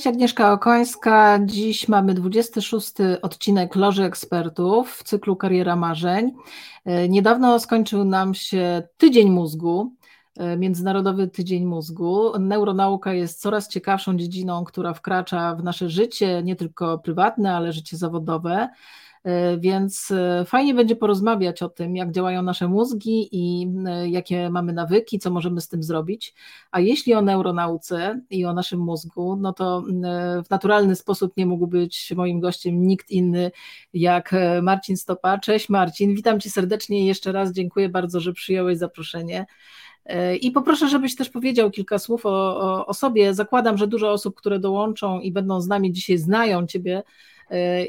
Cześć, Agnieszka Okońska. Dziś mamy 26 odcinek Loży Ekspertów w cyklu Kariera Marzeń. E, niedawno skończył nam się Tydzień Mózgu, e, Międzynarodowy Tydzień Mózgu. Neuronauka jest coraz ciekawszą dziedziną, która wkracza w nasze życie, nie tylko prywatne, ale życie zawodowe. E, więc e, fajnie będzie porozmawiać o tym, jak działają nasze mózgi i e, jakie mamy nawyki, co możemy z tym zrobić. A jeśli o neuronauce i o naszym mózgu, no to w naturalny sposób nie mógł być moim gościem nikt inny jak Marcin Stopa. Cześć Marcin, witam Cię serdecznie i jeszcze raz dziękuję bardzo, że przyjąłeś zaproszenie. I poproszę, żebyś też powiedział kilka słów o, o, o, sobie. Zakładam, że dużo osób, które dołączą i będą z nami dzisiaj, znają Ciebie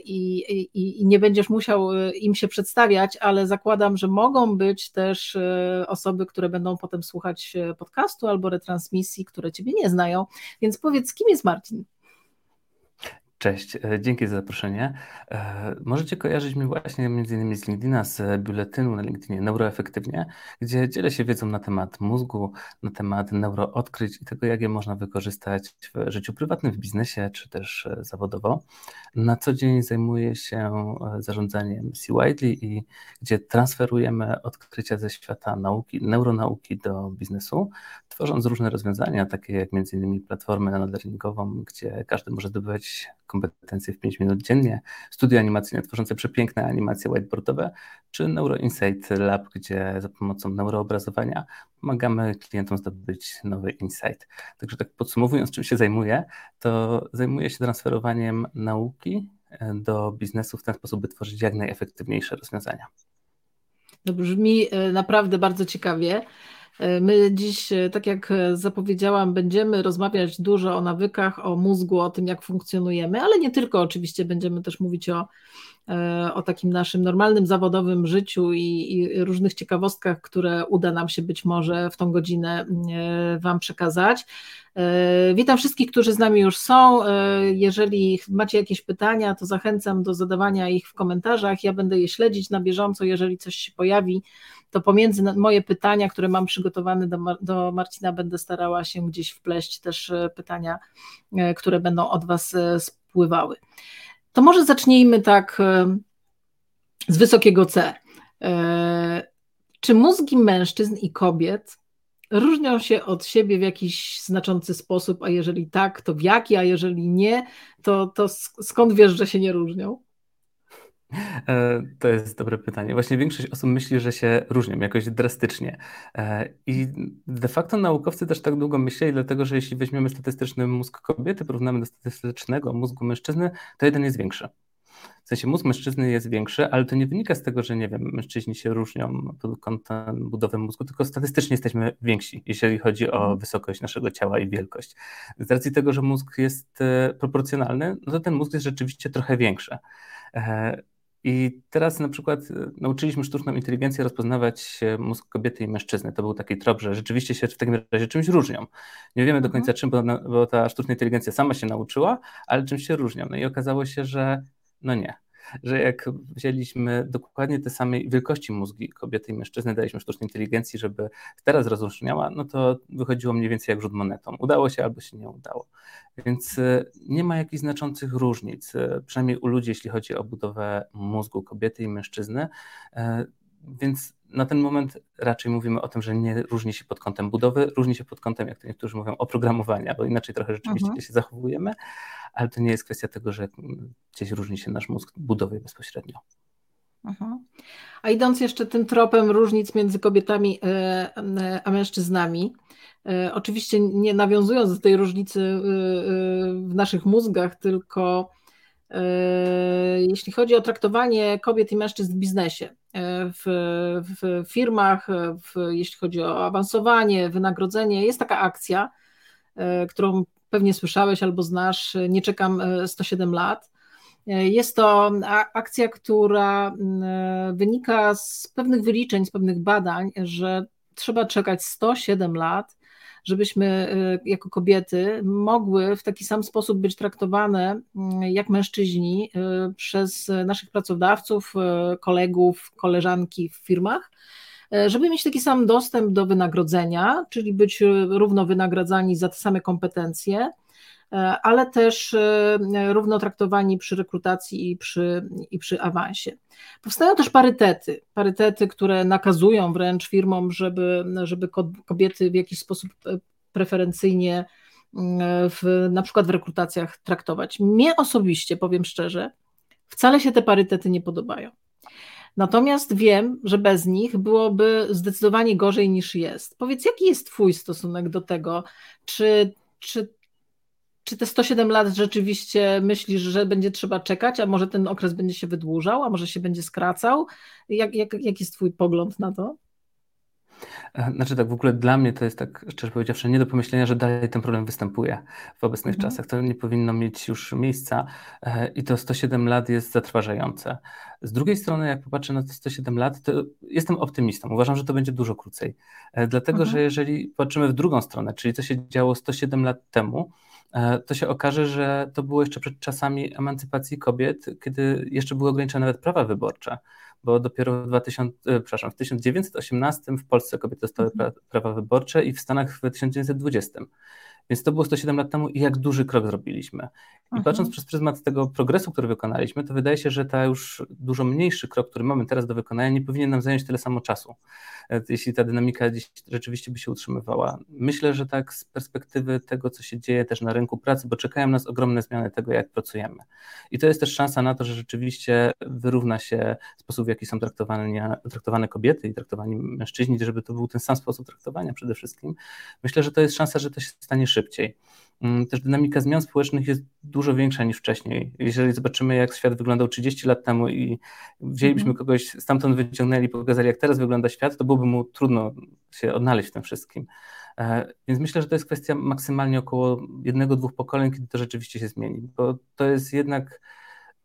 i, i, i, nie będziesz musiał e, im się przedstawiać, ale zakładam, że mogą być też e, osoby, które będą potem słuchać podcastu albo retransmisji, które Ciebie nie znają. Więc powiedz, kim jest Marcin? Cześć, e, dzięki za zaproszenie. E, możecie kojarzyć mnie właśnie między innymi z LinkedIna, z biuletynu na LinkedInie Neuroefektywnie, gdzie dzielę się wiedzą na temat mózgu, na temat neuroodkryć i tego, jak je można wykorzystać w życiu prywatnym, w biznesie czy też e, zawodowo. Na co dzień zajmuję się zarządzaniem C. Widely i gdzie transferujemy odkrycia ze świata nauki, neuronauki do biznesu, tworząc różne rozwiązania, takie jak innymi platformę nanolearningową, gdzie każdy może zdobywać kompetencje w 5 minut dziennie, studio animacyjne tworzące przepiękne animacje whiteboardowe, czy Neuro Insight Lab, gdzie za pomocą neuroobrazowania pomagamy klientom zdobyć nowy insight. Także tak podsumowując, czym się zajmuję, to zajmuję się transferowaniem nauki e, do biznesu w ten sposób, by tworzyć jak najefektywniejsze rozwiązania. To brzmi e, naprawdę bardzo ciekawie. E, my dziś, e, tak jak e, zapowiedziałam, będziemy rozmawiać dużo o nawykach, o mózgu, o tym, jak funkcjonujemy, ale nie tylko, oczywiście będziemy też mówić o, o takim naszym normalnym zawodowym życiu i, i, różnych ciekawostkach, które uda nam się być może w tą godzinę Wam przekazać. Witam wszystkich, którzy z nami już są. Jeżeli macie jakieś pytania, to zachęcam do zadawania ich w komentarzach. Ja będę je śledzić na bieżąco. Jeżeli coś się pojawi, to pomiędzy moje pytania, które mam przygotowane do, do Marcina, będę starała się gdzieś wpleść też e, pytania, e, które będą od Was e, spływały. To może zacznijmy tak z wysokiego C. Czy mózgi mężczyzn i kobiet różnią się od siebie w jakiś znaczący sposób, a jeżeli tak, to w jaki, a jeżeli nie, to, to skąd wiesz, że się nie różnią? E, to jest dobre pytanie. Właśnie większość osób myśli, że się różnią jakoś drastycznie. E, I de facto naukowcy też tak długo myśleli, dlatego że jeśli weźmiemy statystyczny mózg kobiety, porównamy do statystycznego mózgu mężczyzny, to jeden jest większy. W sensie mózg mężczyzny jest większy, ale to nie wynika z tego, że nie wiem, mężczyźni się różnią pod kątem budowy mózgu, tylko statystycznie jesteśmy więksi, jeśli chodzi o mhm. wysokość naszego ciała i wielkość. Z racji tego, że mózg jest e, proporcjonalny, no to ten mózg jest rzeczywiście trochę większy. I teraz na przykład e, nauczyliśmy sztuczną inteligencję rozpoznawać mózg kobiety i mężczyzny. To był taki trop, że rzeczywiście się w takim razie czymś różnią. Nie wiemy do mhm. końca czym, bo, bo ta sztuczna inteligencja sama się nauczyła, ale czymś się różnią. No i okazało się, że no nie że jak wzięliśmy dokładnie te samej wielkości mózgi kobiety i mężczyzny, daliśmy sztucznej inteligencji, żeby teraz rozróżniała, no to wychodziło mniej więcej jak rzut monetą. Udało się albo się nie udało. Więc e, nie ma jakichś znaczących różnic, e, przynajmniej u ludzi, jeśli chodzi o budowę mózgu kobiety i mężczyzny. E, więc na ten moment raczej mówimy o tym, że nie różni się pod kątem budowy, różni się pod kątem, jak to niektórzy mówią, oprogramowania, bo inaczej trochę rzeczywiście mhm. się zachowujemy, ale to nie jest kwestia tego, że gdzieś różni się nasz mózg budowy bezpośrednio. Mhm. A idąc jeszcze tym tropem różnic między kobietami e, e, a mężczyznami, e, oczywiście nie nawiązując do tej różnicy w naszych mózgach, tylko jeśli chodzi o traktowanie kobiet i mężczyzn w biznesie, w, w firmach, w, jeśli chodzi o awansowanie, wynagrodzenie, jest taka akcja, którą pewnie słyszałeś albo znasz, nie czekam 107 lat. Jest to akcja, która wynika z pewnych wyliczeń, z pewnych badań, że trzeba czekać 107 lat, żebyśmy e, jako kobiety mogły w taki sam sposób być traktowane mm, jak mężczyźni e, przez naszych pracodawców, e, kolegów, koleżanki w firmach, żeby mieć taki sam dostęp do wynagrodzenia, czyli być równo wynagradzani za te same kompetencje ale też równo traktowani przy rekrutacji i przy, i przy awansie. Powstają też parytety, parytety, które nakazują wręcz firmom, żeby, żeby kobiety w jakiś sposób preferencyjnie w, na przykład w rekrutacjach traktować. Mnie osobiście, powiem szczerze, wcale się te parytety nie podobają. Natomiast wiem, że bez nich byłoby zdecydowanie gorzej niż jest. Powiedz, jaki jest Twój stosunek do tego? Czy, czy, czy te 107 lat rzeczywiście myślisz, że będzie trzeba czekać, a może ten okres będzie się wydłużał, a może się będzie skracał? Jak, jak, jaki jest Twój pogląd na to? E, znaczy tak, w ogóle dla mnie to jest tak, szczerze powiedziawszy, nie do pomyślenia, że dalej ten problem występuje w obecnych mhm. czasach. To nie powinno mieć już miejsca e, i to 107 lat jest zatrważające. Z drugiej strony, jak popatrzę na te 107 lat, to jestem optymistą. Uważam, że to będzie dużo krócej. E, dlatego, mhm. że jeżeli patrzymy w drugą stronę, czyli co się działo 107 lat temu, to się okaże, że to było jeszcze przed czasami emancypacji kobiet, kiedy jeszcze były ograniczone nawet prawa wyborcze bo dopiero w, 2000, e, przepraszam, w 1918 w Polsce kobiety dostały mhm. prawa wyborcze i w Stanach w 1920. Więc to było 107 lat temu i jak duży krok zrobiliśmy. I mhm. patrząc przez pryzmat tego progresu, który wykonaliśmy, to wydaje się, że ta już dużo mniejszy krok, który mamy teraz do wykonania, nie powinien nam zająć tyle samo czasu, e, jeśli ta dynamika rzeczywiście by się utrzymywała. Myślę, że tak z perspektywy tego, co się dzieje też na rynku pracy, bo czekają nas ogromne zmiany tego, jak pracujemy. I to jest też szansa na to, że rzeczywiście wyrówna się sposób, w jaki są traktowane, traktowane kobiety i traktowani mężczyźni, żeby to był ten sam sposób traktowania przede wszystkim. Myślę, że to jest szansa, że to się stanie szybciej. Mm, też dynamika zmian społecznych jest dużo większa niż wcześniej. Jeżeli zobaczymy, jak świat wyglądał 30 lat temu i wzięlibyśmy mm. kogoś stamtąd, wyciągnęli, pokazali, jak teraz wygląda świat, to byłoby mu trudno się odnaleźć w tym wszystkim. E, więc myślę, że to jest kwestia maksymalnie około jednego, dwóch pokoleń, kiedy to rzeczywiście się zmieni, bo to jest jednak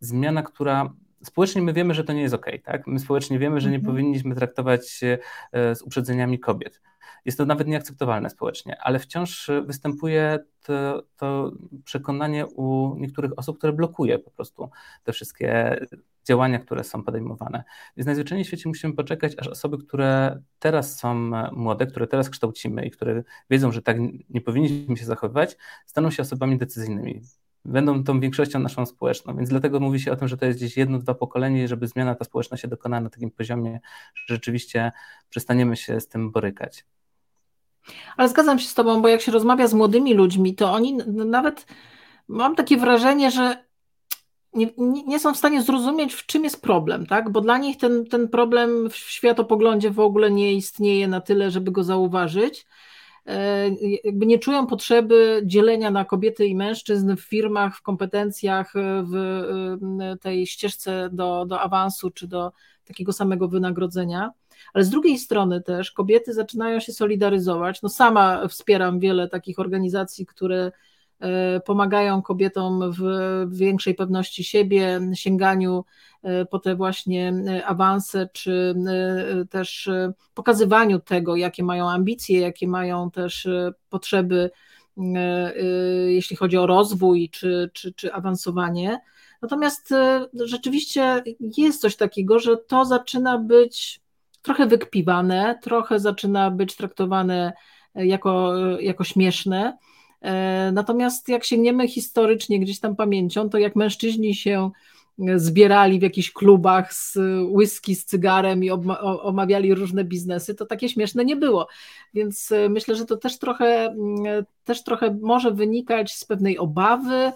zmiana, która społecznie my wiemy, że to nie jest ok, tak? My społecznie wiemy, że nie mhm. powinniśmy traktować się e, z uprzedzeniami kobiet. Jest to nawet nieakceptowalne społecznie, ale wciąż występuje to, to przekonanie u niektórych osób, które blokuje po prostu te wszystkie działania, które są podejmowane. Więc najzwyczajniej w świecie musimy poczekać, aż osoby, które teraz są młode, które teraz kształcimy i które wiedzą, że tak nie powinniśmy się zachowywać, staną się osobami decyzyjnymi. Będą tą większością naszą społeczną, więc dlatego mówi się o tym, że to jest gdzieś jedno, dwa pokolenie, żeby zmiana ta społeczna się dokonała na takim poziomie, że rzeczywiście przestaniemy się z tym borykać. Ale zgadzam się z Tobą, bo jak się rozmawia z młodymi ludźmi, to oni nawet mam takie wrażenie, że nie, nie, są w stanie zrozumieć, w czym jest problem, tak? Bo dla nich ten, ten problem w światopoglądzie w ogóle nie istnieje na tyle, żeby go zauważyć. E, jakby nie czują potrzeby dzielenia na kobiety i mężczyzn w firmach, w kompetencjach, w tej ścieżce do, do awansu czy do takiego samego wynagrodzenia ale z drugiej strony też kobiety zaczynają się solidaryzować. No sama wspieram wiele takich organizacji, które e, pomagają kobietom w większej pewności siebie, sięganiu e, po te właśnie e, awanse, czy też pokazywaniu tego, jakie mają ambicje, jakie mają też potrzeby, jeśli chodzi o rozwój czy, czy, czy awansowanie. Natomiast rzeczywiście jest coś takiego, że to zaczyna być trochę wykpiwane, trochę zaczyna być traktowane e, jako, e, jako śmieszne. E, natomiast jak sięgniemy historycznie gdzieś tam pamięcią, to jak mężczyźni się zbierali w jakichś klubach z whisky, z cygarem i omawiali różne biznesy, to takie śmieszne nie było. Więc myślę, że to też trochę, mm, też trochę może wynikać z pewnej obawy,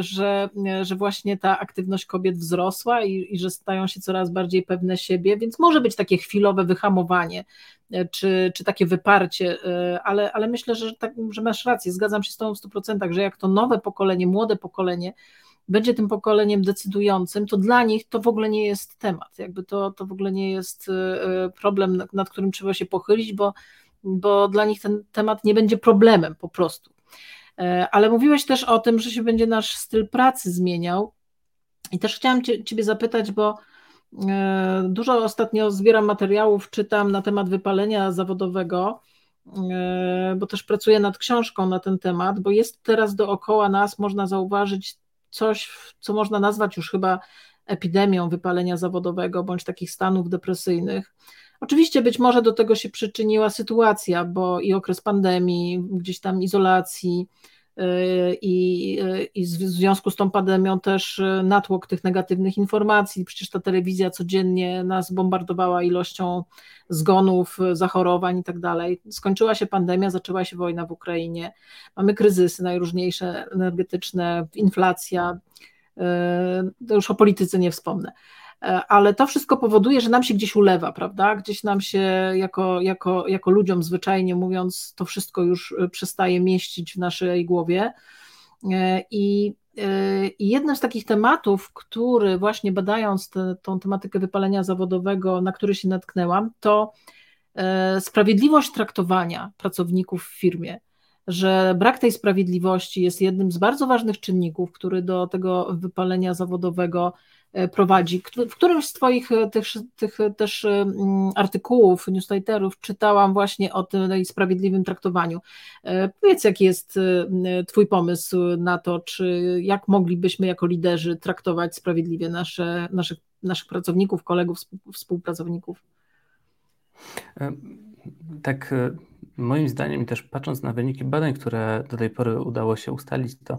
że, że właśnie ta aktywność kobiet wzrosła i, i że stają się coraz bardziej pewne siebie, więc może być takie chwilowe wyhamowanie e, czy, czy takie wyparcie, e, ale, ale myślę, że, tak, że masz rację, zgadzam się z tą w 100%, że jak to nowe pokolenie, młode pokolenie będzie tym pokoleniem decydującym, to dla nich to w ogóle nie jest temat, jakby to, to w ogóle nie jest problem, nad którym trzeba się pochylić, bo, bo dla nich ten temat nie będzie problemem po prostu. E, ale mówiłeś też o tym, że się będzie nasz styl pracy zmieniał. I też chciałam cię, Ciebie zapytać, bo e, dużo ostatnio zbieram materiałów, czytam na temat wypalenia zawodowego, e, bo też pracuję nad książką na ten temat, bo jest teraz dookoła nas, można zauważyć coś, co można nazwać już chyba epidemią wypalenia zawodowego bądź takich stanów depresyjnych. Oczywiście być może do tego się przyczyniła sytuacja, bo i okres pandemii, gdzieś tam izolacji, i, i w związku z tą pandemią też natłok tych negatywnych informacji. Przecież ta telewizja codziennie nas bombardowała ilością zgonów, zachorowań i tak dalej. Skończyła się pandemia, zaczęła się wojna w Ukrainie. Mamy kryzysy najróżniejsze energetyczne, inflacja. To już o polityce nie wspomnę ale to wszystko powoduje, że nam się gdzieś ulewa, prawda? Gdzieś nam się jako, jako, jako ludziom zwyczajnie mówiąc, to wszystko już y, przestaje mieścić w naszej głowie. E, I, i jednym z takich tematów, który właśnie badając tę tematykę wypalenia zawodowego, na który się natknęłam, to e, sprawiedliwość traktowania pracowników w firmie że brak tej sprawiedliwości jest jednym z bardzo ważnych czynników, który do tego wypalenia zawodowego E, prowadzi. W którymś z Twoich e, tych, tych też e, artykułów, newsletterów czytałam właśnie o tym sprawiedliwym traktowaniu. Powiedz, jaki jest Twój pomysł na to, czy jak moglibyśmy jako liderzy traktować sprawiedliwie nasze, naszych, naszych pracowników, kolegów, współpracowników? Tak, moim zdaniem, też patrząc na wyniki badań, które do tej pory udało się ustalić, to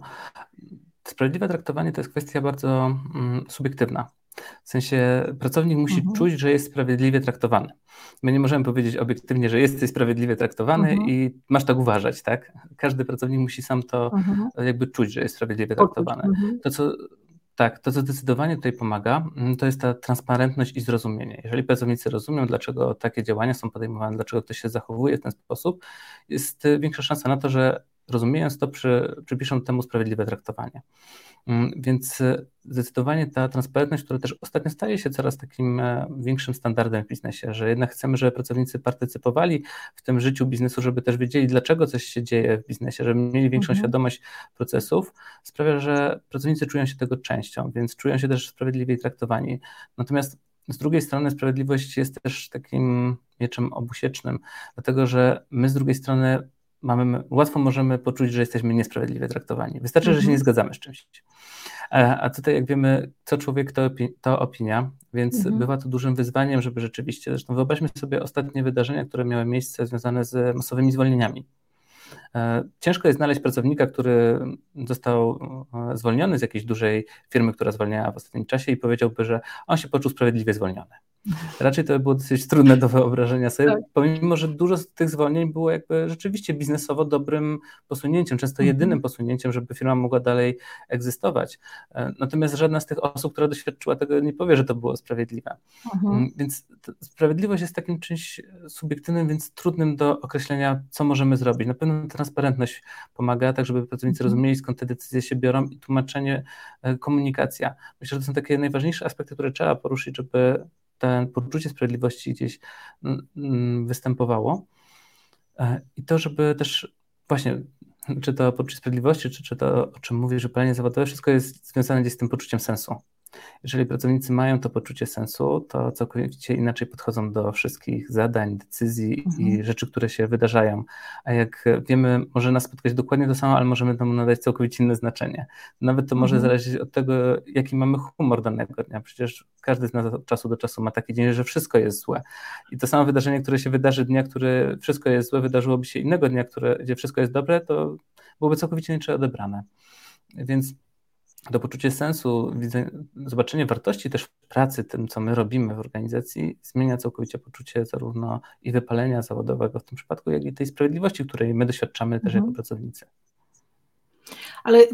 Sprawiedliwe traktowanie to jest kwestia bardzo mm, subiektywna. W sensie pracownik musi mhm. czuć, że jest sprawiedliwie traktowany. My nie możemy powiedzieć obiektywnie, że jesteś sprawiedliwie traktowany mhm. i masz tak uważać, tak? Każdy pracownik musi sam to mhm. jakby czuć, że jest sprawiedliwie traktowany. Mhm. To, co, tak, to co zdecydowanie tutaj pomaga, mm, to jest ta transparentność i zrozumienie. Jeżeli pracownicy rozumią, dlaczego takie działania są podejmowane, dlaczego ktoś się zachowuje w ten sposób, jest większa szansa na to, że rozumiejąc to, przy, przypiszą temu sprawiedliwe traktowanie. Mm, więc e, zdecydowanie ta transparentność, która też ostatnio staje się coraz takim e, większym standardem w biznesie, że jednak chcemy, żeby pracownicy partycypowali w tym życiu biznesu, żeby też wiedzieli, dlaczego coś się dzieje w biznesie, żeby mieli większą mhm. świadomość procesów, sprawia, że pracownicy czują się tego częścią, więc czują się też sprawiedliwie traktowani. Natomiast z drugiej strony sprawiedliwość jest też takim mieczem obusiecznym, dlatego że my z drugiej strony mamy, łatwo możemy poczuć, że jesteśmy niesprawiedliwie traktowani. Wystarczy, że się nie mhm. zgadzamy z czymś. E, a tutaj, jak wiemy, co człowiek, to, opi to opinia, więc mhm. bywa to dużym wyzwaniem, żeby rzeczywiście, zresztą wyobraźmy sobie ostatnie wydarzenia, które miały miejsce związane z masowymi zwolnieniami. E, ciężko jest znaleźć pracownika, który został e, zwolniony z jakiejś dużej firmy, która zwalniała w ostatnim czasie i powiedziałby, że on się poczuł sprawiedliwie zwolniony. Raczej to było dosyć trudne do wyobrażenia sobie, tak. pomimo, że dużo z tych zwolnień było jakby rzeczywiście biznesowo dobrym posunięciem, często mhm. jedynym posunięciem, żeby firma mogła dalej egzystować. E, natomiast żadna z tych osób, która doświadczyła tego, nie powie, że to było sprawiedliwe. Mhm. Mm, więc sprawiedliwość jest takim czymś subiektywnym, więc trudnym do określenia, co możemy zrobić. Na pewno transparentność pomaga, tak żeby pracownicy mhm. rozumieli, skąd te decyzje się biorą i tłumaczenie, e, komunikacja. Myślę, że to są takie najważniejsze aspekty, które trzeba poruszyć, żeby to poczucie sprawiedliwości gdzieś mm, mm, występowało. E, I to, żeby też właśnie, czy to poczucie sprawiedliwości, czy, czy to, o czym mówisz, że palenie zawodowe, wszystko jest związane gdzieś z tym poczuciem sensu. Jeżeli pracownicy mają to poczucie sensu, to całkowicie inaczej podchodzą do wszystkich zadań, decyzji mhm. i rzeczy, które się wydarzają. A jak wiemy, może nas spotkać dokładnie to samo, ale możemy temu nadać całkowicie inne znaczenie. Nawet to może mhm. zależeć od tego, jaki mamy humor danego dnia. Przecież każdy z nas od czasu do czasu ma taki dzień, że wszystko jest złe. I to samo wydarzenie, które się wydarzy dnia, który wszystko jest złe, wydarzyłoby się innego dnia, które, gdzie wszystko jest dobre, to byłoby całkowicie inaczej odebrane. Więc to poczucie sensu, zobaczenie wartości też w pracy, tym co my robimy w organizacji, zmienia całkowicie poczucie zarówno i wypalenia zawodowego w tym przypadku, jak i tej sprawiedliwości, której my doświadczamy też mhm. jako pracownicy. Ale e,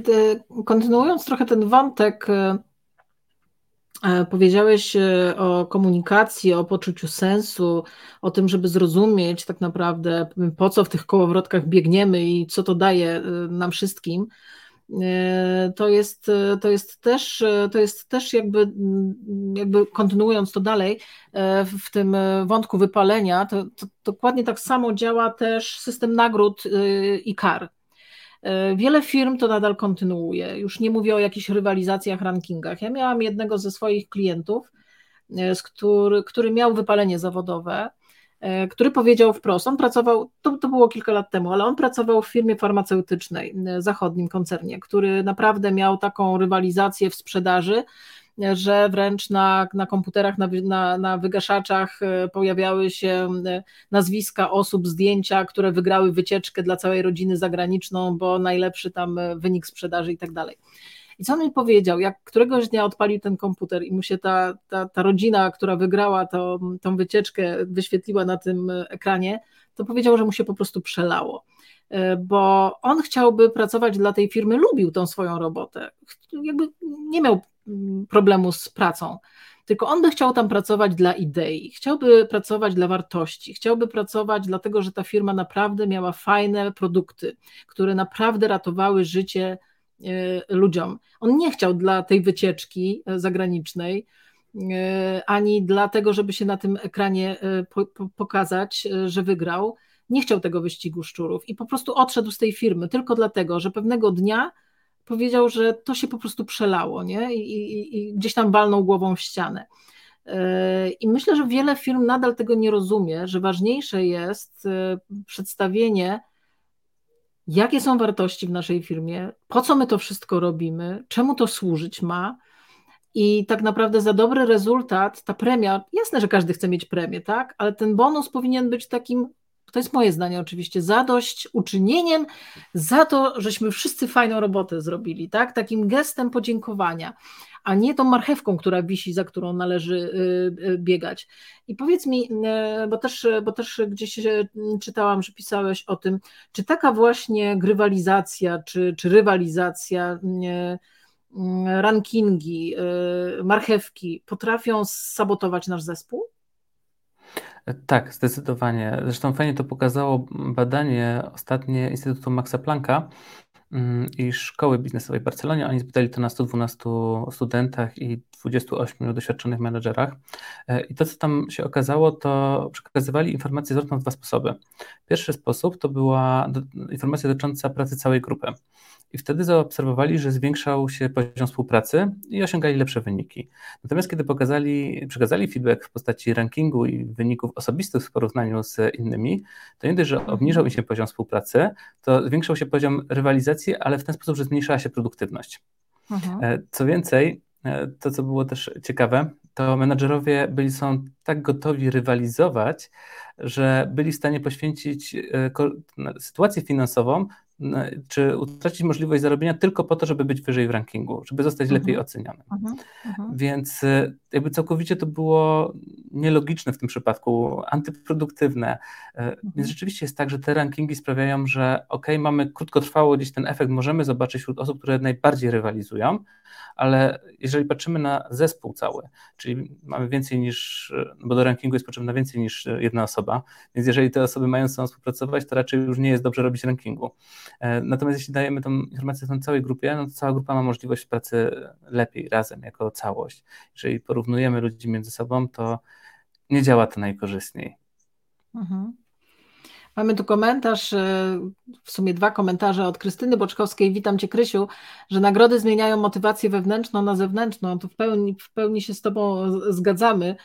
kontynuując trochę ten wątek, e, e, powiedziałeś o komunikacji, o poczuciu sensu, o tym, żeby zrozumieć tak naprawdę, po co w tych kołowrotkach biegniemy i co to daje nam wszystkim. E, to jest, to jest też, to jest też jakby, jakby kontynuując to dalej, e, w tym wątku wypalenia, to, to dokładnie tak samo działa też system nagród e, i kar. Wiele firm to nadal kontynuuje. Już nie mówię o jakichś rywalizacjach, rankingach. Ja miałam jednego ze swoich klientów, który, który miał wypalenie zawodowe E, który powiedział wprost, on pracował, to, to było kilka lat temu, ale on pracował w firmie farmaceutycznej, e, zachodnim koncernie, który naprawdę miał taką rywalizację w sprzedaży, że wręcz na, na komputerach, na, na, na wygaszaczach pojawiały się nazwiska osób, zdjęcia, które wygrały wycieczkę dla całej rodziny zagraniczną, bo najlepszy tam wynik sprzedaży i tak dalej. I co on mi powiedział, jak któregoś dnia odpalił ten komputer i mu się ta, ta, ta rodzina, która wygrała to, tą wycieczkę, wyświetliła na tym ekranie, to powiedział, że mu się po prostu przelało. E, bo on chciałby pracować dla tej firmy, lubił tą swoją robotę, jakby nie miał mm, problemu z pracą. Tylko on by chciał tam pracować dla idei, chciałby pracować dla wartości, chciałby pracować dlatego, że ta firma naprawdę miała fajne produkty, które naprawdę ratowały życie ludziom. On nie chciał dla tej wycieczki e, zagranicznej, e, ani dlatego, żeby się na tym ekranie pokazać, że wygrał. Nie chciał tego wyścigu szczurów i po prostu odszedł z tej firmy tylko dlatego, że pewnego dnia powiedział, że to się po prostu przelało nie? I, i, i gdzieś tam walnął głową w ścianę. I myślę, że wiele firm nadal tego nie rozumie, że ważniejsze jest przedstawienie jakie są wartości w naszej firmie, po co my to wszystko robimy, czemu to służyć ma. I tak naprawdę za dobry rezultat ta premia, jasne, że każdy chce mieć premię, tak? Ale ten bonus powinien być takim, to jest moje zdanie oczywiście, zadość uczynieniem za to, żeśmy wszyscy fajną robotę zrobili, tak? Takim gestem podziękowania a nie tą marchewką, która wisi, za którą należy y, y, biegać. I powiedz mi, y, bo też, bo też gdzieś czytałam, że pisałeś o tym, czy taka właśnie grywalizacja, czy, czy rywalizacja, rankingi, marchewki potrafią sabotować nasz zespół? Tak, zdecydowanie. Zresztą fajnie to pokazało badanie ostatnie Instytutu Maxa Plancka, i Szkoły Biznesowej w Barcelonie. Oni zbadali to na 112 studentach i 28 doświadczonych menedżerach. E, I to, co tam się okazało, to przekazywali informacje zarówno w dwa sposoby. Pierwszy sposób to była informacja dotycząca pracy całej grupy. I wtedy zaobserwowali, że zwiększał się poziom współpracy i osiągali lepsze wyniki. Natomiast kiedy pokazali, przekazali feedback w postaci rankingu i wyników osobistych w porównaniu z innymi, to nie dość, że obniżał im się poziom współpracy, to zwiększał się poziom rywalizacji, ale w ten sposób, że zmniejszała się produktywność. Mhm. E, co więcej, to co było też ciekawe, to menadżerowie byli są tak gotowi rywalizować, że byli w stanie poświęcić e, sytuację finansową czy utracić możliwość zarobienia tylko po to, żeby być wyżej w rankingu, żeby zostać mhm. lepiej ocenianym. Mhm. Mhm. Więc y, jakby całkowicie to było nielogiczne w tym przypadku, antyproduktywne. Y, więc rzeczywiście jest tak, że te rankingi sprawiają, że ok, mamy krótkotrwało gdzieś ten efekt, możemy zobaczyć wśród osób, które najbardziej rywalizują, ale jeżeli patrzymy na zespół cały, czyli mamy więcej niż, no bo do rankingu jest potrzebna więcej niż jedna osoba, więc jeżeli te osoby mają ze sobą współpracować, to raczej już nie jest dobrze robić rankingu. E, natomiast jeśli dajemy tą informację tą całej grupie, no to cała grupa ma możliwość pracy lepiej, razem, jako całość. Jeżeli porównujemy ludzi między sobą, to nie działa to najkorzystniej. Mhm. Mamy tu komentarz, e, w sumie dwa komentarze od Krystyny Boczkowskiej. Witam Cię, Krysiu, że nagrody zmieniają motywację wewnętrzną na zewnętrzną. Tu w pełni, w pełni się z Tobą zgadzamy.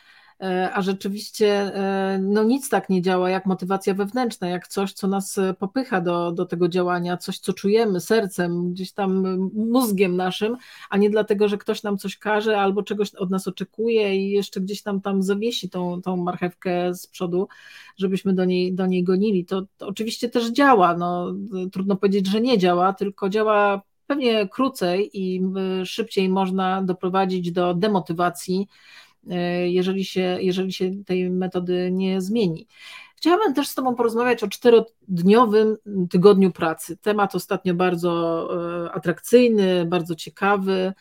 E, a rzeczywiście e, no nic tak nie działa jak motywacja wewnętrzna, jak coś, co nas e, popycha do, do tego działania, coś, co czujemy sercem, gdzieś tam mózgiem naszym, a nie dlatego, że ktoś nam coś każe albo czegoś od nas oczekuje i jeszcze gdzieś tam tam zawiesi tą, tą marchewkę z przodu, żebyśmy do niej, do niej gonili. To, to oczywiście też działa, no, trudno powiedzieć, że nie działa, tylko działa pewnie krócej i szybciej można doprowadzić do demotywacji, jeżeli się, jeżeli się tej metody nie zmieni. Chciałabym też z Tobą porozmawiać o czterodniowym tygodniu pracy. Temat ostatnio bardzo e, atrakcyjny, bardzo ciekawy.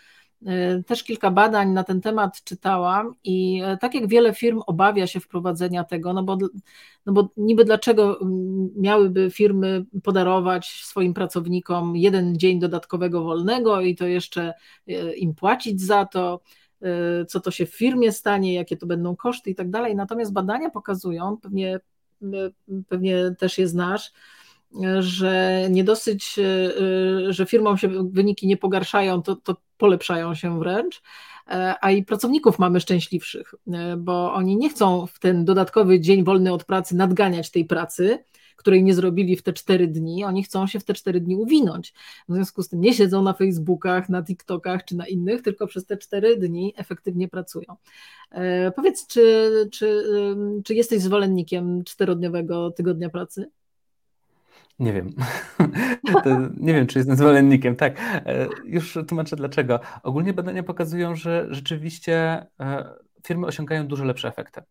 E, też kilka badań na ten temat czytałam i tak jak wiele firm obawia się wprowadzenia tego, no bo, no bo niby dlaczego miałyby firmy podarować swoim pracownikom jeden dzień dodatkowego wolnego i to jeszcze im płacić za to, co to się w firmie stanie, jakie to będą koszty i tak dalej. Natomiast badania pokazują, pewnie, y, pewnie też je znasz, że nie dosyć, y, że firmom się wyniki nie pogarszają, to, to polepszają się wręcz, a i pracowników mamy szczęśliwszych, bo oni nie chcą w ten dodatkowy dzień wolny od pracy nadganiać tej pracy, której nie zrobili w te cztery dni, oni chcą się w te cztery dni uwinąć. W związku z tym nie siedzą na Facebookach, na TikTokach czy na innych, tylko przez te cztery dni efektywnie pracują. E, powiedz, czy, czy, czy jesteś zwolennikiem czterodniowego tygodnia pracy? Nie wiem. nie wiem, czy jestem zwolennikiem. Tak, e, już tłumaczę dlaczego. Ogólnie badania pokazują, że rzeczywiście e, firmy osiągają dużo lepsze efekty.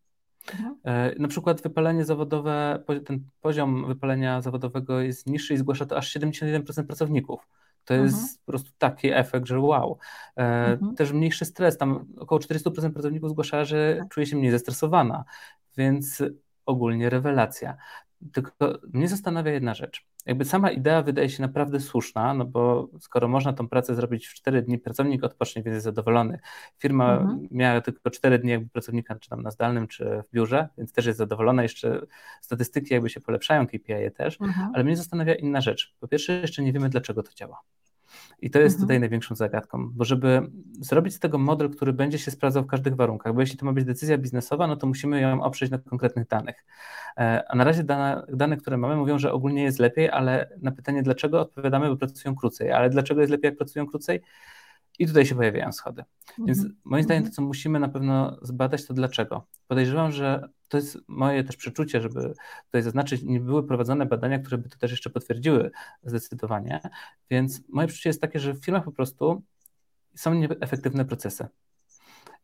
Mhm. E, na przykład wypalenie zawodowe, ten poziom wypalenia zawodowego jest niższy i zgłasza to aż 71% pracowników. To mhm. jest po prostu taki efekt, że wow. Mhm. Też mniejszy stres, tam około 400% pracowników zgłasza, że tak. czuje się mniej zestresowana, więc ogólnie rewelacja. Tylko mnie zastanawia jedna rzecz. Jakby sama idea wydaje się naprawdę słuszna, no bo skoro można tą pracę zrobić w 4 dni, pracownik odpocznie, więc jest zadowolony. Firma mhm. miała tylko 4 dni jakby pracownika, czy tam na zdalnym, czy w biurze, więc też jest zadowolona. Jeszcze statystyki jakby się polepszają, KPI też, mhm. ale mnie zastanawia inna rzecz. Po pierwsze, jeszcze nie wiemy, dlaczego to działa. I to jest mhm. tutaj największą zagadką, bo żeby zrobić z tego model, który będzie się sprawdzał w każdych warunkach, bo jeśli to ma być decyzja biznesowa, no to musimy ją oprzeć na konkretnych danych. E, a na razie dane, dane, które mamy, mówią, że ogólnie jest lepiej, ale na pytanie dlaczego odpowiadamy, bo pracują krócej. Ale dlaczego jest lepiej, jak pracują krócej? I tutaj się pojawiają schody. Więc mhm. moim zdaniem to, co musimy na pewno zbadać, to dlaczego. Podejrzewam, że to jest moje też przeczucie, żeby tutaj zaznaczyć, nie były prowadzone badania, które by to też jeszcze potwierdziły zdecydowanie. Więc moje przeczucie jest takie, że w firmach po prostu są nieefektywne procesy.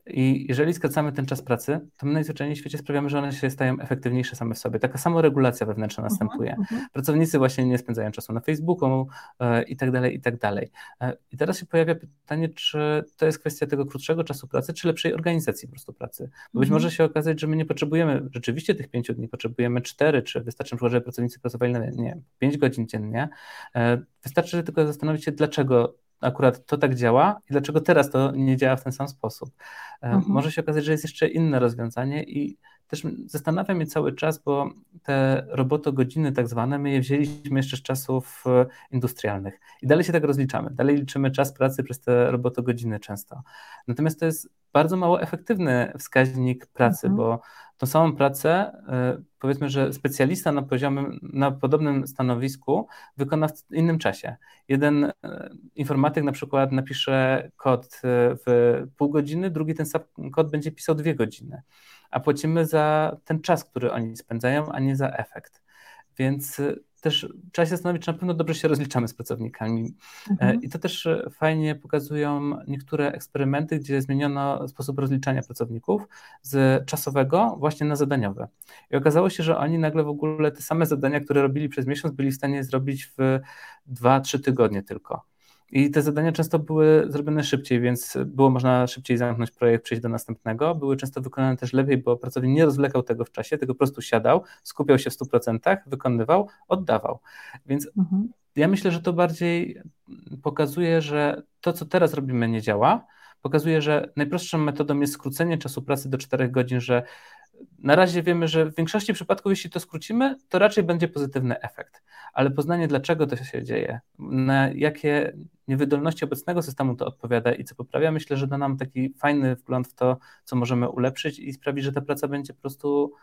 I jeżeli skracamy ten czas pracy, to my najzwyczajniej w świecie sprawiamy, że one się stają efektywniejsze same w sobie. Taka samoregulacja wewnętrzna mhm, następuje. -huh. Pracownicy właśnie nie spędzają czasu na Facebooku e, i tak dalej, i tak dalej. E, I teraz się pojawia pytanie, czy to jest kwestia tego krótszego czasu pracy, czy lepszej organizacji po prostu pracy. Bo być mhm. może się okazać, że my nie potrzebujemy rzeczywiście tych pięciu dni, potrzebujemy cztery, czy wystarczy żeby pracownicy pracowali na nie, pięć godzin dziennie. E, wystarczy tylko zastanowić się, dlaczego akurat to tak działa i dlaczego teraz to nie działa w ten sam sposób. E, mhm. Może się okazać, że jest jeszcze inne rozwiązanie i też zastanawia mnie cały czas, bo te robotogodziny tak zwane, my je wzięliśmy jeszcze z czasów e, industrialnych i dalej się tak rozliczamy. Dalej liczymy czas pracy przez te robotogodziny często. Natomiast to jest bardzo mało efektywny wskaźnik pracy, mhm. bo tą samą pracę, e, powiedzmy, że specjalista na poziomie, na podobnym stanowisku wykona w innym czasie. Jeden e, informatyk na przykład napisze kod w pół godziny, drugi ten sam kod będzie pisał dwie godziny, a płacimy za ten czas, który oni spędzają, a nie za efekt. Więc też trzeba się zastanowić, czy na pewno dobrze się rozliczamy z pracownikami. E, mhm. I to też e, fajnie pokazują niektóre eksperymenty, gdzie zmieniono sposób rozliczania pracowników z czasowego właśnie na zadaniowe. I okazało się, że oni nagle w ogóle te same zadania, które robili przez miesiąc, byli w stanie zrobić w 2-3 tygodnie tylko. I te zadania często były zrobione szybciej, więc było można szybciej zamknąć projekt, przejść do następnego. Były często wykonane też lepiej, bo pracownik nie rozwlekał tego w czasie, tylko po prostu siadał, skupiał się w 100%, wykonywał, oddawał. Więc mhm. ja myślę, że to bardziej pokazuje, że to, co teraz robimy, nie działa. Pokazuje, że najprostszą metodą jest skrócenie czasu pracy do 4 godzin, że na razie wiemy, że w większości przypadków, jeśli to skrócimy, to raczej będzie pozytywny efekt. Ale poznanie, dlaczego to się dzieje, na jakie niewydolności obecnego systemu to odpowiada i co poprawia, myślę, że da nam taki fajny wgląd w to, co możemy ulepszyć i sprawi, że ta praca będzie po prostu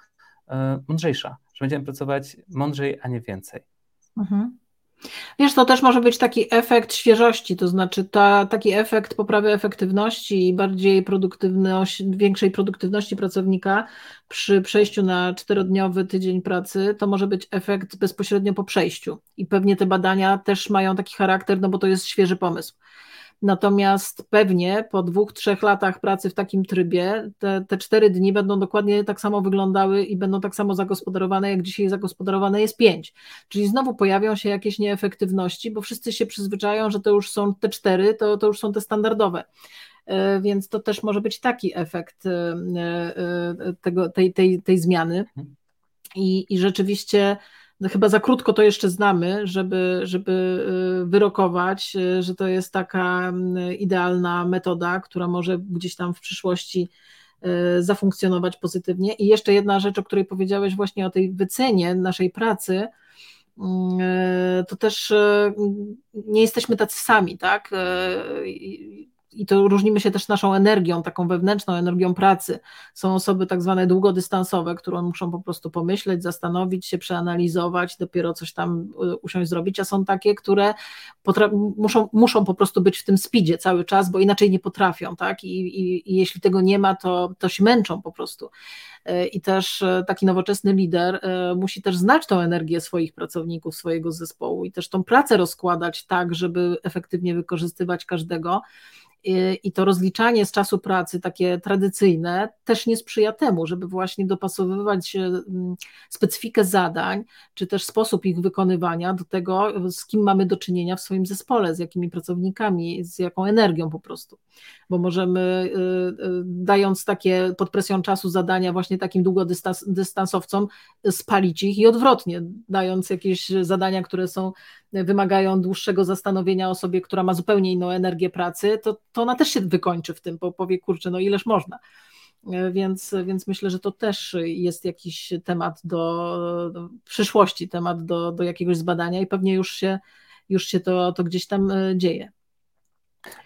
e, mądrzejsza, że będziemy pracować mądrzej, a nie więcej. Mhm. Wiesz, to też może być taki efekt świeżości, to znaczy ta, taki efekt poprawy efektywności i bardziej produktywność, większej produktywności pracownika przy przejściu na czterodniowy tydzień pracy, to może być efekt bezpośrednio po przejściu. I pewnie te badania też mają taki charakter, no bo to jest świeży pomysł. Natomiast pewnie po dwóch, trzech latach pracy w takim trybie te, te cztery dni będą dokładnie tak samo wyglądały i będą tak samo zagospodarowane, jak dzisiaj zagospodarowane jest pięć. Czyli znowu pojawią się jakieś nieefektywności, bo wszyscy się przyzwyczają, że to już są te cztery, to, to już są te standardowe e, więc to też może być taki efekt e, e, tego, tej, tej, tej zmiany. Mhm. I, I rzeczywiście chyba za krótko to jeszcze znamy, żeby, żeby y, wyrokować, y, że to jest taka mm, idealna metoda, która może gdzieś tam w przyszłości y, zafunkcjonować pozytywnie. I jeszcze jedna rzecz, o której powiedziałeś właśnie o tej wycenie naszej pracy, to też nie jesteśmy tacy sami, tak? I to różnimy się też naszą energią, taką wewnętrzną energią pracy. Są osoby tak zwane długodystansowe, które muszą po prostu pomyśleć, zastanowić się, przeanalizować, dopiero coś tam y, usiąść zrobić, a są takie, które muszą, muszą po prostu być w tym speedzie cały czas, bo inaczej nie potrafią, tak? I, i, i jeśli tego nie ma, to, to się męczą po prostu. E, i też e, taki nowoczesny lider musi też znać tą energię swoich pracowników, swojego zespołu i też tą pracę rozkładać tak, żeby efektywnie wykorzystywać każdego i to rozliczanie z czasu pracy, takie tradycyjne, też nie sprzyja temu, żeby właśnie dopasowywać mm, specyfikę zadań, czy też sposób ich wykonywania do tego, z kim mamy do czynienia w swoim zespole, z jakimi pracownikami, z jaką energią po prostu. Bo możemy, y, y, dając takie pod presją czasu zadania właśnie takim długodystansowcom, spalić ich i odwrotnie, dając jakieś zadania, które są wymagają dłuższego zastanowienia osobie, która ma zupełnie inną energię pracy, to, to ona też się wykończy w tym, bo powie, kurczę, no ileż można. Więc, więc myślę, że to też jest jakiś temat do, do przyszłości, temat do, do jakiegoś zbadania i pewnie już się, już się to, to gdzieś tam e, dzieje.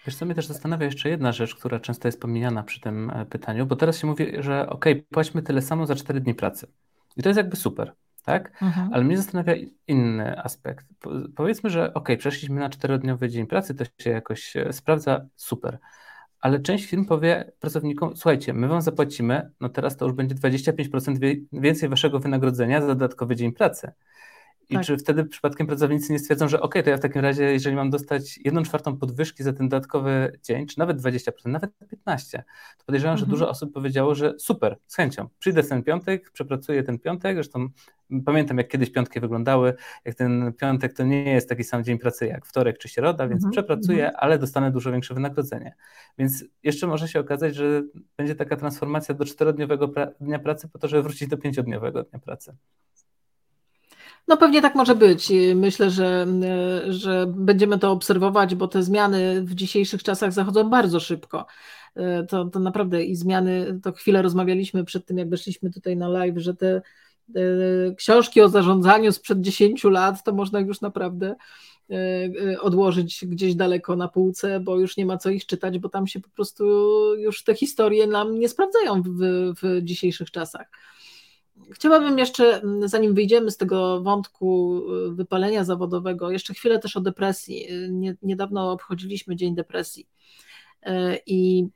Wiesz co, mnie też zastanawia jeszcze jedna rzecz, która często jest pomijana przy tym e, pytaniu, bo teraz się mówi, że ok, płaćmy tyle samo za 4 dni pracy. I to jest jakby super tak? Mhm. Ale mnie zastanawia inny aspekt. powiedzmy, że ok, przeszliśmy na czterodniowy dzień pracy, to się jakoś e, sprawdza, super. Ale część firm powie pracownikom, słuchajcie, my wam zapłacimy, no teraz to już będzie 25% więcej waszego wynagrodzenia za dodatkowy dzień pracy. I tak. czy wtedy przypadkiem pracownicy nie stwierdzą, że ok, to ja w takim razie, jeżeli mam dostać jedną czwartą podwyżki za ten dodatkowy dzień, czy nawet 20%, nawet 15%, to podejrzewam, mhm. że dużo osób powiedziało, że super, z chęcią, przyjdę w ten piątek, przepracuję ten piątek, zresztą pamiętam jak kiedyś piątki wyglądały, jak ten piątek to nie jest taki sam dzień pracy jak wtorek czy środa, więc mhm. przepracuję, mhm. ale dostanę dużo większe wynagrodzenie. Więc jeszcze może się okazać, że będzie taka transformacja do czterodniowego pra dnia pracy po to, żeby wrócić do pięciodniowego dnia pracy. No pewnie tak może być. Myślę, że, że będziemy to obserwować, bo te zmiany w dzisiejszych czasach zachodzą bardzo szybko. To, to naprawdę i zmiany, to chwilę rozmawialiśmy przed tym, jak weszliśmy tutaj na live, że te, książki o zarządzaniu sprzed 10 lat, to można już naprawdę odłożyć gdzieś daleko na półce, bo już nie ma co ich czytać, bo tam się po prostu już te historie nam nie sprawdzają w, w dzisiejszych czasach. Chciałabym jeszcze, mm, zanim wyjdziemy z tego wątku y, wypalenia zawodowego, jeszcze chwilę też o depresji. Y, niedawno obchodziliśmy Dzień Depresji. Y, I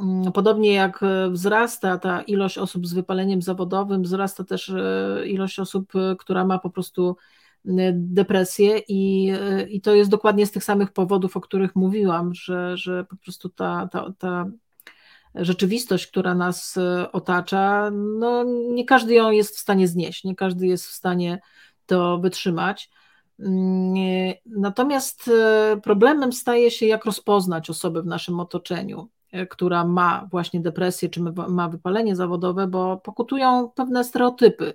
mm, podobnie jak wzrasta ta ilość osób z wypaleniem zawodowym, wzrasta też ilość osób, która ma po prostu depresję i, i to jest dokładnie z tych samych powodów, o których mówiłam, że, że po prostu ta, ta, ta rzeczywistość, która nas e, otacza, no nie każdy ją jest w stanie znieść, nie każdy jest w stanie to wytrzymać. Mm, natomiast e, problemem staje się, jak rozpoznać osobę w naszym otoczeniu, e, która ma właśnie depresję czy ma wypalenie zawodowe, bo pokutują pewne stereotypy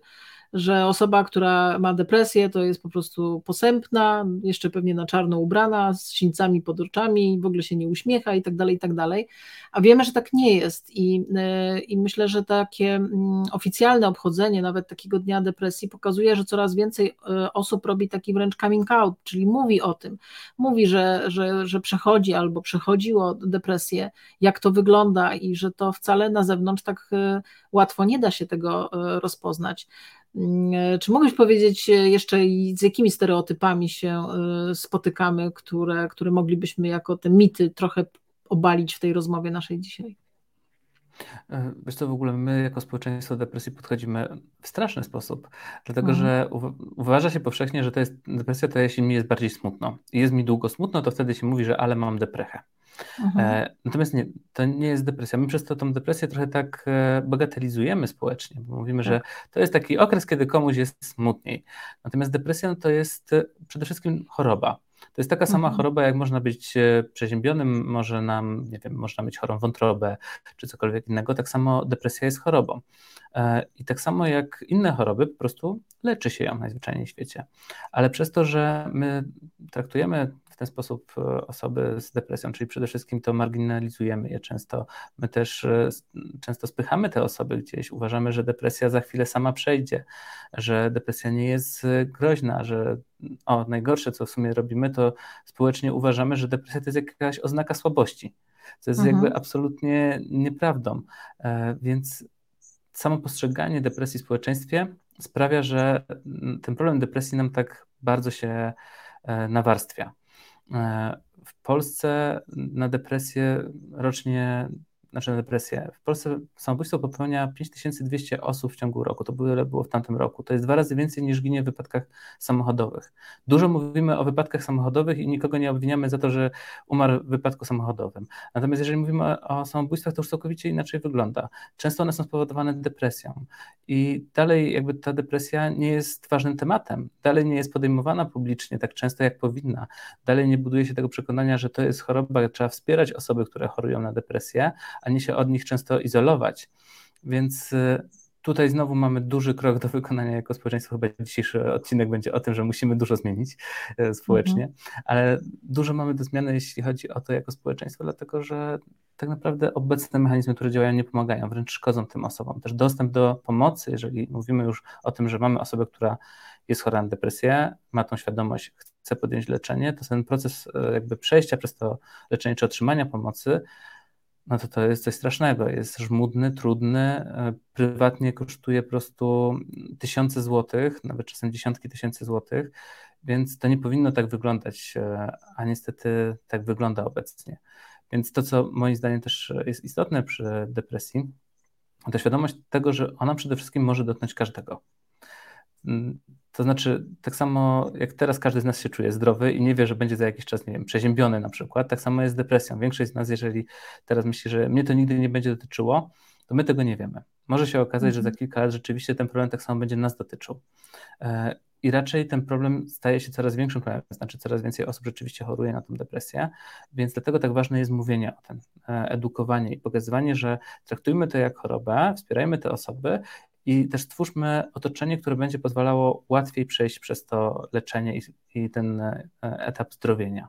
że osoba, która ma depresję, to jest po prostu posępna, jeszcze pewnie na czarno ubrana, z sińcami pod oczami, w ogóle się nie uśmiecha i tak dalej, i tak dalej. A wiemy, że tak nie jest i, e, i myślę, że takie mm, oficjalne obchodzenie nawet takiego dnia depresji pokazuje, że coraz więcej e, osób robi taki wręcz coming out, czyli mówi o tym, mówi, że, że, że przechodzi albo przechodziło depresję, jak to wygląda i że to wcale na zewnątrz tak e, łatwo nie da się tego rozpoznać. Mm, czy mogłeś powiedzieć jeszcze, z jakimi stereotypami się y, spotykamy, które, które moglibyśmy jako te mity trochę obalić w tej rozmowie naszej dzisiaj? E, wiesz co, w ogóle my jako społeczeństwo do depresji podchodzimy w straszny sposób, dlatego mhm. że uważa się powszechnie, że to jest depresja, to jeśli mi jest bardziej smutno i jest mi długo smutno, to wtedy się mówi, że ale mam deprechę. Mhm. E, natomiast nie, to nie jest depresja. My przez to tą depresję trochę tak e, bagatelizujemy społecznie, bo mówimy, tak. że to jest taki okres, kiedy komuś jest smutniej. Natomiast depresja no to jest e, przede wszystkim choroba. To jest taka sama mhm. choroba, jak można być przeziębionym, może nam, nie wiem, można mieć chorą wątrobę czy cokolwiek innego. Tak samo depresja jest chorobą. I tak samo jak inne choroby, po prostu leczy się ją najzwyczajniej w świecie. Ale przez to, że my traktujemy w ten sposób e, osoby z depresją, czyli przede wszystkim to marginalizujemy je często. My też e, często spychamy te osoby gdzieś, uważamy, że depresja za chwilę sama przejdzie, że depresja nie jest e, groźna, że o, najgorsze, co w sumie robimy, to społecznie uważamy, że depresja to jest jakaś oznaka słabości co jest mhm. jakby absolutnie nieprawdą. E, więc samo postrzeganie depresji w społeczeństwie sprawia, że ten problem depresji nam tak bardzo się e, nawarstwia. W Polsce na depresję rocznie znaczy na depresję. W Polsce samobójstwo popełnia 5200 osób w ciągu roku. To było, było w tamtym roku. To jest dwa razy więcej niż ginie w wypadkach samochodowych. Dużo mówimy o wypadkach samochodowych i nikogo nie obwiniamy za to, że umarł w wypadku samochodowym. Natomiast jeżeli mówimy o, o samobójstwach, to już całkowicie inaczej wygląda. Często one są spowodowane depresją i dalej jakby ta depresja nie jest ważnym tematem. Dalej nie jest podejmowana publicznie tak często, jak powinna. Dalej nie buduje się tego przekonania, że to jest choroba, trzeba wspierać osoby, które chorują na depresję, a nie się od nich często izolować. Więc y, tutaj znowu mamy duży krok do wykonania jako społeczeństwo. Chyba dzisiejszy odcinek będzie o tym, że musimy dużo zmienić y, społecznie, mhm. ale dużo mamy do zmiany, jeśli chodzi o to jako społeczeństwo, dlatego że tak naprawdę obecne mechanizmy, które działają, nie pomagają, wręcz szkodzą tym osobom. Też dostęp do pomocy, jeżeli mówimy już o tym, że mamy osobę, która jest chora na depresję, ma tą świadomość, chce podjąć leczenie, to ten proces y, jakby przejścia przez to leczenie czy otrzymania pomocy no to to jest coś strasznego. Jest żmudny, trudny, e, prywatnie kosztuje po prostu tysiące złotych, nawet czasem dziesiątki tysięcy złotych, więc to nie powinno tak wyglądać, e, a niestety tak wygląda obecnie. Więc to, co moim zdaniem też jest istotne przy depresji, to świadomość tego, że ona przede wszystkim może dotknąć każdego. Mm, to znaczy, tak samo jak teraz każdy z nas się czuje zdrowy i nie wie, że będzie za jakiś czas, nie wiem, przeziębiony na przykład, tak samo jest z depresją. Większość z nas, jeżeli teraz myśli, że mnie to nigdy nie będzie dotyczyło, to my tego nie wiemy. Może się okazać, że za mhm. kilka lat rzeczywiście ten problem tak samo będzie nas dotyczył. E, I raczej ten problem staje się coraz większym problemem, znaczy coraz więcej osób rzeczywiście choruje na tę depresję, więc dlatego tak ważne jest mówienie o tym, e, edukowanie i pokazywanie, że traktujmy to jak chorobę, wspierajmy te osoby i też stwórzmy otoczenie, które będzie pozwalało łatwiej przejść przez to leczenie i, i ten e, etap zdrowienia.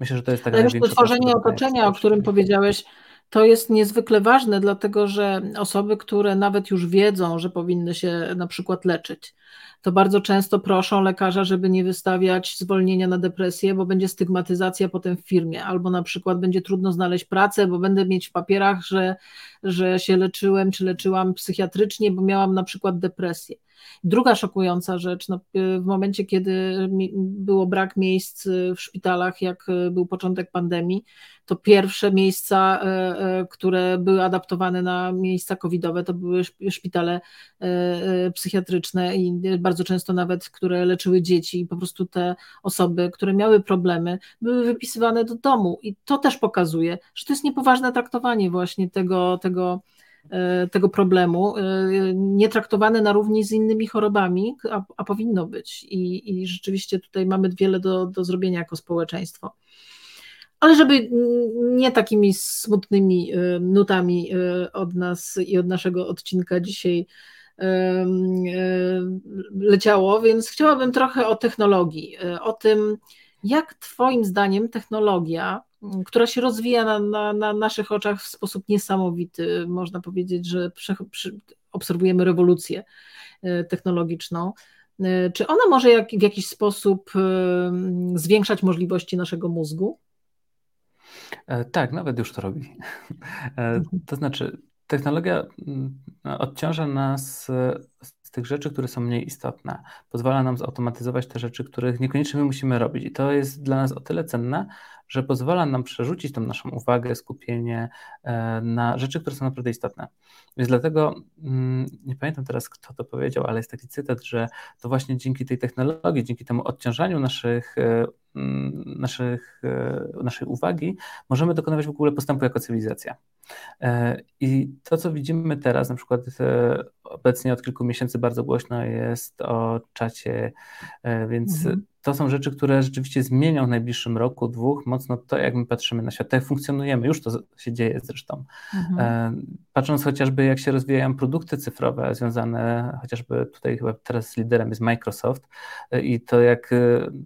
Myślę, że to jest tak Ale to tworzenie otoczenia, o którym powiedziałeś, to jest niezwykle ważne, dlatego że osoby, które nawet już wiedzą, że powinny się na przykład leczyć, to bardzo często proszą lekarza, żeby nie wystawiać zwolnienia na depresję, bo będzie stygmatyzacja potem w firmie, albo na przykład będzie trudno znaleźć pracę, bo będę mieć w papierach, że, że się leczyłem czy leczyłam psychiatrycznie, bo miałam na przykład depresję. Druga szokująca rzecz, no, w momencie, kiedy było brak miejsc w szpitalach, jak był początek pandemii, to pierwsze miejsca, które były adaptowane na miejsca covidowe, to były szpitale psychiatryczne i bardzo często nawet, które leczyły dzieci i po prostu te osoby, które miały problemy, były wypisywane do domu. I to też pokazuje, że to jest niepoważne traktowanie właśnie tego, tego tego problemu, e, nie traktowane na równi z innymi chorobami, a, a powinno być. I, I, rzeczywiście tutaj mamy wiele do, do zrobienia jako społeczeństwo. Ale żeby nie takimi smutnymi e, nutami od nas i od naszego odcinka dzisiaj leciało, więc chciałabym trochę o technologii, o tym, jak Twoim zdaniem technologia która się rozwija na, na, na, naszych oczach w sposób niesamowity. Można powiedzieć, że prze, przy, obserwujemy rewolucję e, technologiczną. E, czy ona może jak, w jakiś sposób e, zwiększać możliwości naszego mózgu? Tak, nawet już to robi. Mhm. To znaczy, technologia mm, odciąża nas z tych rzeczy, które są mniej istotne. Pozwala nam zautomatyzować te rzeczy, których niekoniecznie my musimy robić. I to jest dla nas o tyle cenne, że pozwala nam przerzucić tą naszą uwagę, skupienie e, na rzeczy, które są naprawdę istotne. Więc dlatego mm, nie pamiętam teraz, kto to powiedział, ale jest taki cytat, że to właśnie dzięki tej technologii, dzięki temu odciążaniu naszych, e, mm, naszych, e, naszej uwagi, możemy dokonywać w ogóle postępu jako cywilizacja. I to, co widzimy teraz, na przykład obecnie od kilku miesięcy bardzo głośno jest o czacie, więc mhm to są rzeczy, które rzeczywiście zmienią w najbliższym roku, dwóch mocno to, jak my patrzymy na świat, jak funkcjonujemy. Już to się dzieje zresztą. Mhm. E, patrząc chociażby, jak się rozwijają produkty cyfrowe związane, chociażby tutaj chyba teraz liderem jest Microsoft e, i to, jak e,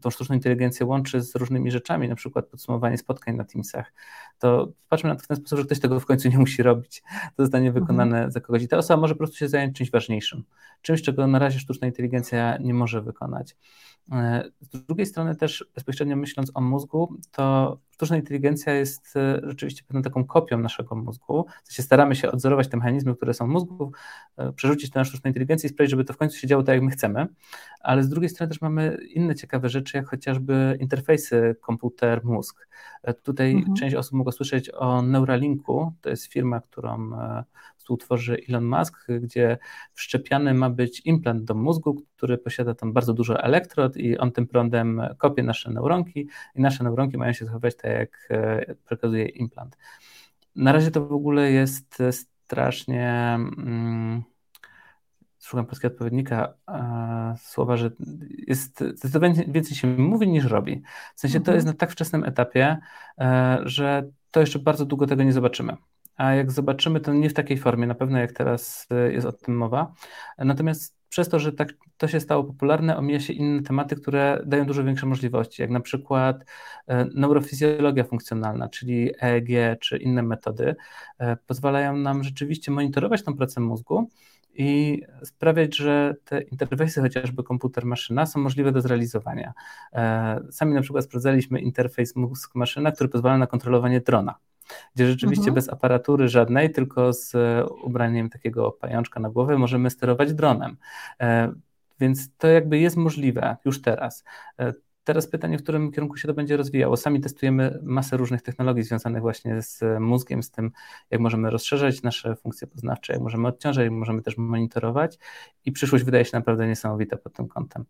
tą sztuczną inteligencję łączy z różnymi rzeczami, na przykład podsumowanie spotkań na Teamsach, to patrzmy na to w ten sposób, że ktoś tego w końcu nie musi robić. To zostanie mhm. wykonane mhm. za kogoś i ta osoba może po prostu się zająć czymś ważniejszym, czymś, czego na razie sztuczna inteligencja nie może wykonać. Z drugiej strony też bezpośrednio myśląc o mózgu, to sztuczna inteligencja jest e, rzeczywiście pewną taką kopią naszego mózgu. W sensie staramy się odzorować te mechanizmy, które są w mózgu, e, przerzucić to na sztuczną inteligencję i sprawić, żeby to w końcu się działo tak, jak my chcemy. Ale z drugiej strony też mamy inne ciekawe rzeczy, jak chociażby interfejsy komputer-mózg. E, tutaj mhm. część osób mogła słyszeć o Neuralinku. To jest firma, którą współtworzy Elon Musk, gdzie wszczepiany ma być implant do mózgu, który posiada tam bardzo dużo elektrod i on tym prądem kopie nasze neuronki i nasze neuronki mają się zachować tak, jak e, przekazuje implant. Na razie to w ogóle jest strasznie. Mm, szukam polskiego odpowiednika e, słowa, że jest zdecydowanie więcej się mówi niż robi. W sensie to mhm. jest na tak wczesnym etapie, e, że to jeszcze bardzo długo tego nie zobaczymy a jak zobaczymy, to nie w takiej formie, na pewno jak teraz jest o tym mowa. Natomiast przez to, że tak to się stało popularne, omija się inne tematy, które dają dużo większe możliwości, jak na przykład e, neurofizjologia funkcjonalna, czyli EEG czy inne metody, e, pozwalają nam rzeczywiście monitorować tą pracę mózgu i sprawiać, że te interfejsy, chociażby komputer-maszyna, są możliwe do zrealizowania. E, sami na przykład sprawdzaliśmy interfejs mózg-maszyna, który pozwala na kontrolowanie drona gdzie rzeczywiście mhm. bez aparatury żadnej, tylko z ubraniem takiego pajączka na głowę możemy sterować dronem. E, więc to jakby jest możliwe już teraz. Teraz pytanie, w którym kierunku się to będzie rozwijało. Sami testujemy masę różnych technologii związanych właśnie z mózgiem, z tym, jak możemy rozszerzać nasze funkcje poznawcze, jak możemy odciążać, jak możemy też monitorować i przyszłość wydaje się naprawdę niesamowita pod tym kątem.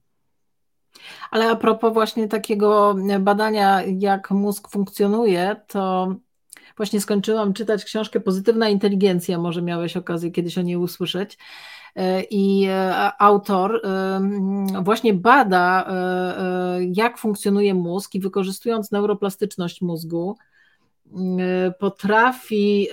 Ale a propos właśnie takiego badania, jak mózg funkcjonuje, to Właśnie skończyłam czytać książkę Pozytywna inteligencja, może miałeś okazję kiedyś o niej usłyszeć. E, I e, autor e, właśnie bada, jak funkcjonuje mózg i wykorzystując neuroplastyczność mózgu, potrafi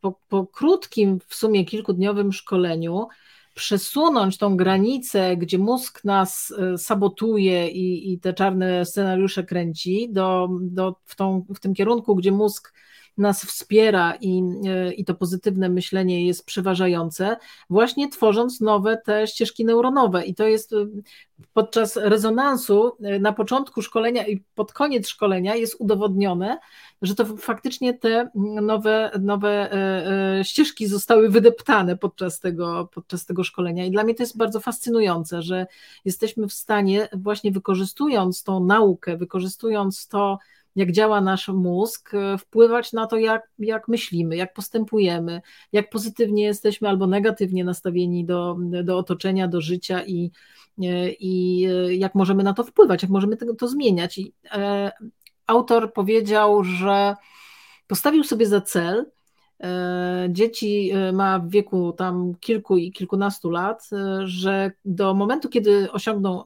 po, po krótkim, w sumie kilkudniowym szkoleniu, przesunąć tą granicę, gdzie mózg nas sabotuje i, i te czarne scenariusze kręci, do, do, w, tą, w tym kierunku, gdzie mózg nas wspiera i, e, i to pozytywne myślenie jest przeważające, właśnie tworząc nowe te ścieżki neuronowe. I to jest e, podczas rezonansu e, na początku szkolenia i pod koniec szkolenia jest udowodnione, że to faktycznie te nowe, nowe ścieżki zostały wydeptane podczas tego, podczas tego szkolenia. I dla mnie to jest bardzo fascynujące, że jesteśmy w stanie, właśnie wykorzystując tą naukę, wykorzystując to, jak działa nasz mózg, e, wpływać na to, jak, jak myślimy, jak postępujemy, jak pozytywnie jesteśmy albo negatywnie nastawieni do, do otoczenia, do życia i, e, i e, jak możemy na to wpływać, jak możemy to, to zmieniać. I, e, autor powiedział, że postawił sobie za cel, dzieci ma w wieku tam kilku i kilkunastu lat, że do momentu, kiedy osiągną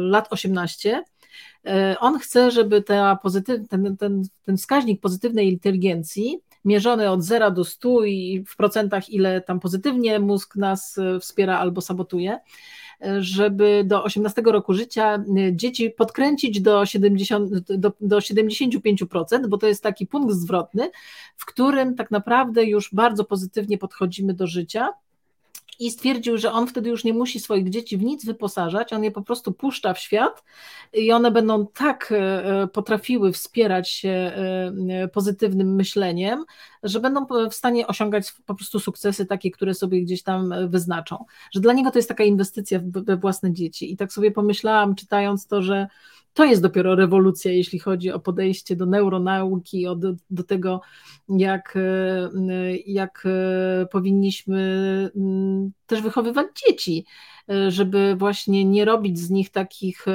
lat 18, E, on chce, żeby ta pozytyw, ten, ten, ten wskaźnik pozytywnej inteligencji mierzony od 0 do 100 i w procentach, ile tam pozytywnie mózg nas e, wspiera albo sabotuje, e, żeby do 18 roku życia dzieci podkręcić do, 70, do, do 75%, bo to jest taki punkt zwrotny, w którym tak naprawdę już bardzo pozytywnie podchodzimy do życia i stwierdził, że on wtedy już nie musi swoich dzieci w nic wyposażać, on je po prostu puszcza w świat i one będą tak e, e, potrafiły wspierać się e, pozytywnym myśleniem, że będą w stanie osiągać po prostu sukcesy takie, które sobie gdzieś tam wyznaczą. Że dla niego to jest taka inwestycja we własne dzieci. I tak sobie pomyślałam, czytając to, że to jest dopiero rewolucja, jeśli chodzi o podejście do neuronauki, do, do tego, jak, e, jak e, powinniśmy mm, też wychowywać dzieci, e, żeby właśnie nie robić z nich takich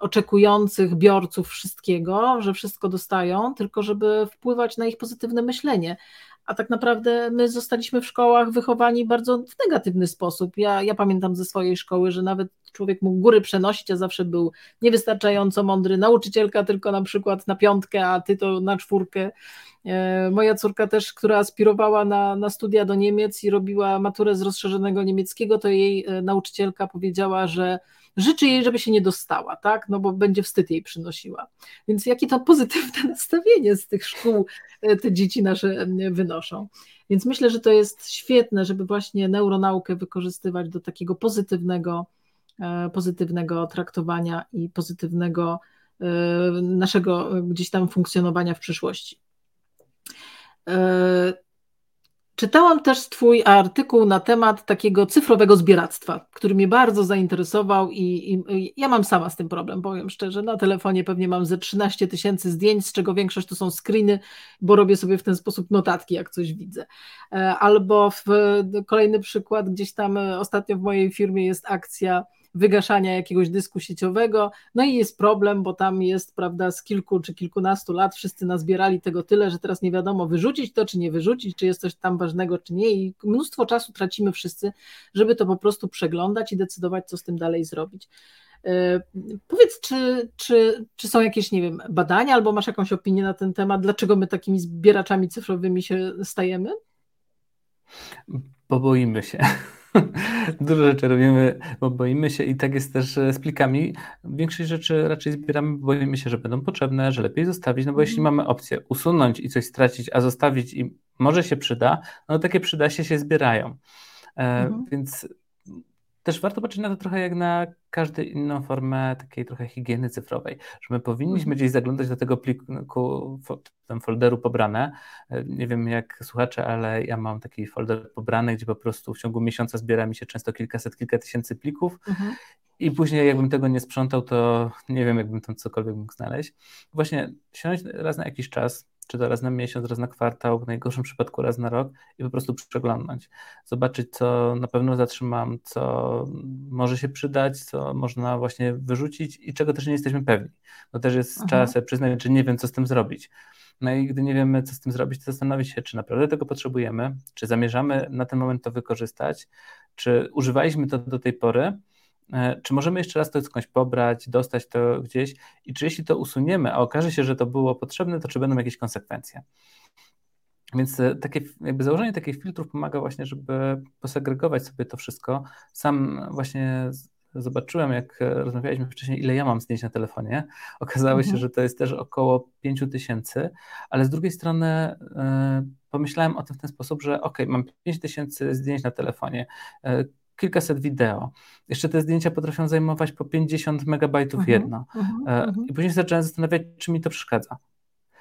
oczekujących biorców wszystkiego, że wszystko dostają, tylko żeby wpływać na ich pozytywne myślenie a tak naprawdę my zostaliśmy w szkołach wychowani bardzo w negatywny sposób. Ja, ja pamiętam ze swojej szkoły, że nawet człowiek mógł góry przenosić, a zawsze był niewystarczająco mądry. Nauczycielka tylko na przykład na piątkę, a ty to na czwórkę. E, moja córka też, która aspirowała na, na studia do Niemiec i robiła maturę z rozszerzonego niemieckiego, to jej e, nauczycielka powiedziała, że życzy jej, żeby się nie dostała, tak? No bo będzie wstyd jej przynosiła. Więc jakie to pozytywne nastawienie z tych szkół e, te dzieci nasze wynoszą. Więc myślę, że to jest świetne, żeby właśnie neuronaukę wykorzystywać do takiego pozytywnego, e, pozytywnego traktowania i pozytywnego naszego gdzieś tam funkcjonowania w przyszłości. Czytałam też Twój artykuł na temat takiego cyfrowego zbieractwa, który mnie bardzo zainteresował i, i, ja mam sama z tym problem, powiem szczerze. Na telefonie pewnie mam ze 13 tysięcy zdjęć, z czego większość to są screeny, bo robię sobie w ten sposób notatki, jak coś widzę. E, albo w, kolejny przykład, gdzieś tam e, ostatnio w mojej firmie jest akcja wygaszania jakiegoś dysku sieciowego. No i jest problem, bo tam jest, prawda, z kilku czy kilkunastu lat wszyscy nazbierali tego tyle, że teraz nie wiadomo wyrzucić to, czy nie wyrzucić, czy jest coś tam ważnego, czy nie. I mnóstwo czasu tracimy wszyscy, żeby to po prostu przeglądać i decydować, co z tym dalej zrobić. E, powiedz, czy, czy, czy są jakieś, nie wiem, badania albo masz jakąś opinię na ten temat, dlaczego my takimi zbieraczami cyfrowymi się stajemy? Bo boimy się. Dużo rzeczy robimy, bo boimy się i tak jest też e, z plikami. Większość rzeczy raczej zbieramy, bo boimy się, że będą potrzebne, że lepiej zostawić, no bo jeśli mhm. mamy opcję usunąć i coś stracić, a zostawić i może się przyda, no takie przyda się się zbierają. E, mhm. Więc też warto patrzeć na to trochę jak na każdą inną formę takiej trochę higieny cyfrowej, że my powinniśmy mhm. gdzieś zaglądać do tego pliku, tam folderu pobrane. E, nie wiem jak słuchacze, ale ja mam taki folder pobrany, gdzie po prostu w ciągu miesiąca zbiera mi się często kilkaset, kilka tysięcy plików mhm. i później jakbym tego nie sprzątał, to nie wiem jakbym tam cokolwiek mógł znaleźć. Właśnie siąść raz na jakiś czas, czy to raz na miesiąc, raz na kwartał, w najgorszym przypadku raz na rok i po prostu przeglądnąć. Zobaczyć, co na pewno zatrzymam, co może się przydać, co można właśnie wyrzucić i czego też nie jesteśmy pewni. To też jest Aha. czas przyznać, że nie wiem, co z tym zrobić. No i gdy nie wiemy, co z tym zrobić, to zastanowić się, czy naprawdę tego potrzebujemy, czy zamierzamy na ten moment to wykorzystać, czy używaliśmy to do tej pory, czy możemy jeszcze raz to skądś pobrać, dostać to gdzieś i czy jeśli to usuniemy, a okaże się, że to było potrzebne, to czy będą jakieś konsekwencje? Więc e, takie, jakby założenie takich filtrów pomaga właśnie, żeby posegregować sobie to wszystko. Sam właśnie zobaczyłem, jak rozmawialiśmy wcześniej, ile ja mam zdjęć na telefonie. Okazało mhm. się, że to jest też około 5 tysięcy, ale z drugiej strony pomyślałem o tym w ten sposób, że ok, mam 5 tysięcy zdjęć na telefonie. Kilkaset wideo. Jeszcze te zdjęcia potrafią zajmować po 50 megabajtów uh mhm, -huh, jedno. Uh -huh, uh -huh. I później zacząłem zastanawiać, czy mi to przeszkadza.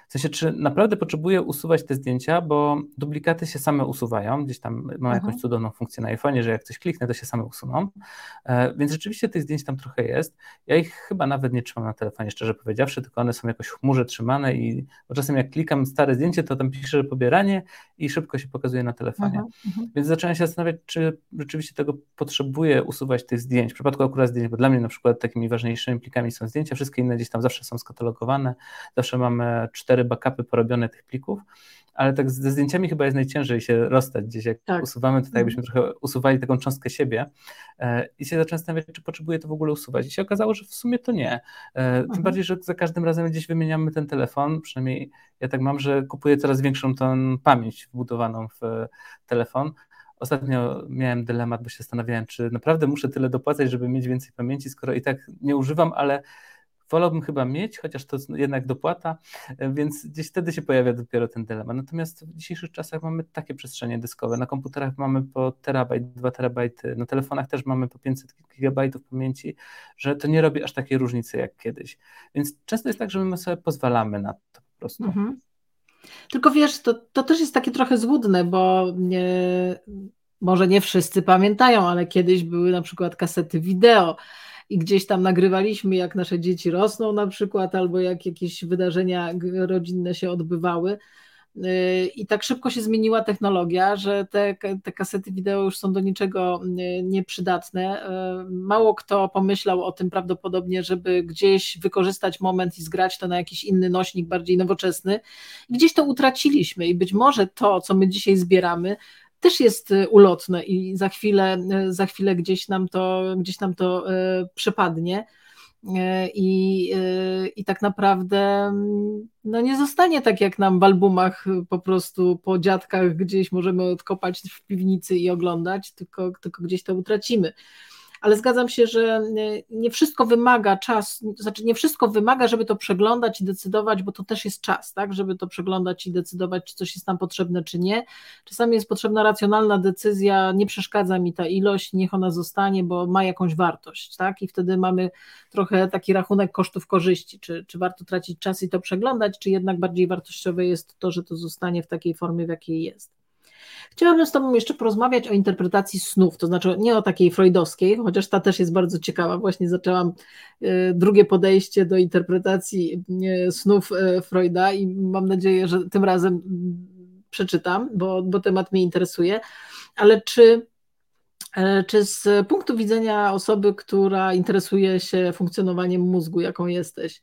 W sensie, czy naprawdę potrzebuję usuwać te zdjęcia, bo duplikaty się same usuwają. Gdzieś tam mam mhm. jakąś cudowną funkcję na iPhone, że jak coś kliknę, to się same usuną. E, więc rzeczywiście tych zdjęć tam trochę jest. Ja ich chyba nawet nie trzymam na telefonie, szczerze powiedziawszy, tylko one są jakoś w chmurze trzymane i bo czasem jak klikam stare zdjęcie, to tam pisze, że pobieranie i szybko się pokazuje na telefonie. Mhm, więc zacząłem się zastanawiać, czy rzeczywiście tego potrzebuję usuwać tych zdjęć. W przypadku akurat zdjęć, bo dla mnie na przykład takimi ważniejszymi plikami są zdjęcia, wszystkie inne gdzieś tam zawsze są skatalogowane, zawsze mamy cztery cztery backupy porobione tych plików, ale tak ze zdjęciami chyba jest najciężej się rozstać gdzieś, jak tak. usuwamy, tutaj jakbyśmy mhm. trochę usuwali taką cząstkę siebie e, i się zacząłem zastanawiać, czy potrzebuję to w ogóle usuwać. I się okazało, że w sumie to nie. E, tym mhm. bardziej, że za każdym razem gdzieś wymieniamy ten telefon, przynajmniej ja tak mam, że kupuję coraz większą tą pamięć wbudowaną w telefon. Ostatnio miałem dylemat, bo się zastanawiałem, czy naprawdę muszę tyle dopłacać, żeby mieć więcej pamięci, skoro i tak nie używam, ale wolałbym chyba mieć, chociaż to jednak dopłata, e, więc gdzieś wtedy się pojawia dopiero ten dylemat. Natomiast w dzisiejszych czasach mamy takie przestrzenie dyskowe. Na komputerach mamy po terabajt, dwa terabajty, na telefonach też mamy po 500 gigabajtów pamięci, że to nie robi aż takiej różnicy jak kiedyś. Więc często jest tak, że my sobie pozwalamy na to po prostu. Mhm. Tylko wiesz, to, to też jest takie trochę złudne, bo nie, może nie wszyscy pamiętają, ale kiedyś były na przykład kasety wideo i gdzieś tam nagrywaliśmy, jak nasze dzieci rosną na przykład, albo jak jakieś wydarzenia rodzinne się odbywały. Y, I tak szybko się zmieniła technologia, że te, te kasety wideo już są do niczego y, nieprzydatne. Y, mało kto pomyślał o tym prawdopodobnie, żeby gdzieś wykorzystać moment i zgrać to na jakiś inny nośnik bardziej nowoczesny. Gdzieś to utraciliśmy i być może to, co my dzisiaj zbieramy, też jest y, ulotne i za chwilę, y, za chwilę gdzieś nam to, gdzieś nam to y, przepadnie. I, I tak naprawdę mm, no nie zostanie tak jak nam w albumach po prostu po dziadkach gdzieś możemy odkopać w piwnicy i oglądać, tylko, tylko gdzieś to utracimy. Ale zgadzam się, że nie wszystko wymaga czas, znaczy nie wszystko wymaga, żeby to przeglądać i decydować, bo to też jest czas, tak, żeby to przeglądać i decydować, czy coś jest tam potrzebne, czy nie. Czasami jest potrzebna racjonalna decyzja, nie przeszkadza mi ta ilość, niech ona zostanie, bo ma jakąś wartość, tak, i wtedy mamy trochę taki rachunek kosztów korzyści, czy, czy warto tracić czas i to przeglądać, czy jednak bardziej wartościowe jest to, że to zostanie w takiej formie, w jakiej jest. Chciałabym z Tobą jeszcze porozmawiać o interpretacji snów, to znaczy nie o takiej freudowskiej, chociaż ta też jest bardzo ciekawa. Właśnie zaczęłam e, drugie podejście do interpretacji e, snów e, Freuda i mam nadzieję, że tym razem przeczytam, bo, bo temat mnie interesuje. Ale czy czy z punktu widzenia osoby, która interesuje się funkcjonowaniem mózgu, jaką jesteś,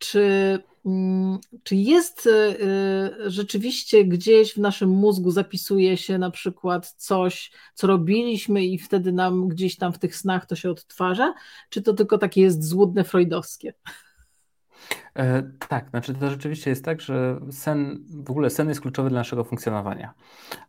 czy Mm, czy jest y, y, rzeczywiście gdzieś w naszym mózgu zapisuje się na przykład coś, co robiliśmy i wtedy nam gdzieś tam w tych snach to się odtwarza? Czy to tylko takie jest złudne freudowskie? E, tak, znaczy to rzeczywiście jest tak, że sen, w ogóle sen jest kluczowy dla naszego funkcjonowania.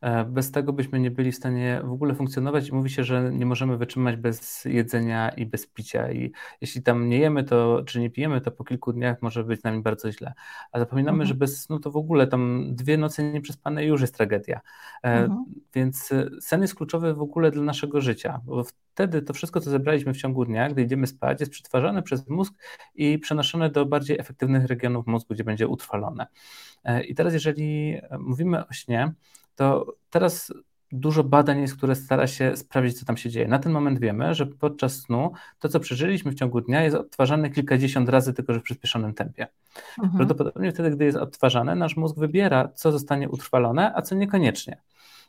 E, bez tego byśmy nie byli w stanie w ogóle funkcjonować i mówi się, że nie możemy wytrzymać bez jedzenia i bez picia i jeśli tam nie jemy to, czy nie pijemy, to po kilku dniach może być z nami bardzo źle. A zapominamy, mhm. że bez snu to w ogóle tam dwie noce nieprzespane już jest tragedia. E, mhm. Więc sen jest kluczowy w ogóle dla naszego życia, bo wtedy to wszystko, co zebraliśmy w ciągu dnia, gdy idziemy spać, jest przetwarzane przez mózg i przenoszone do bardziej efektywnych regionów mózgu, gdzie będzie utrwalone. E, I teraz, jeżeli mówimy o śnie, to teraz dużo badań jest, które stara się sprawdzić, co tam się dzieje. Na ten moment wiemy, że podczas snu to, co przeżyliśmy w ciągu dnia, jest odtwarzane kilkadziesiąt razy, tylko że w przyspieszonym tempie. Mhm. Prawdopodobnie wtedy, gdy jest odtwarzane, nasz mózg wybiera, co zostanie utrwalone, a co niekoniecznie.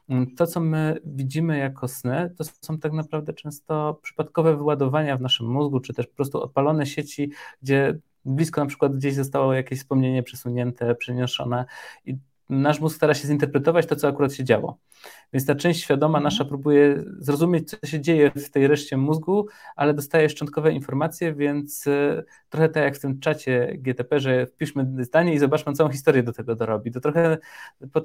Mm, to, co my widzimy jako sny, to są tak naprawdę często przypadkowe wyładowania w naszym mózgu, czy też po prostu odpalone sieci, gdzie blisko na przykład gdzieś zostało jakieś wspomnienie przesunięte, przeniesione i nasz mózg stara się zinterpretować to, co akurat się działo. Więc ta część świadoma mhm. nasza próbuje zrozumieć, co się dzieje w tej reszcie mózgu, ale dostaje szczątkowe informacje, więc e, trochę tak jak w tym czacie GTP, że wpiszmy zdanie i zobaczmy, całą historię do tego dorobi. To trochę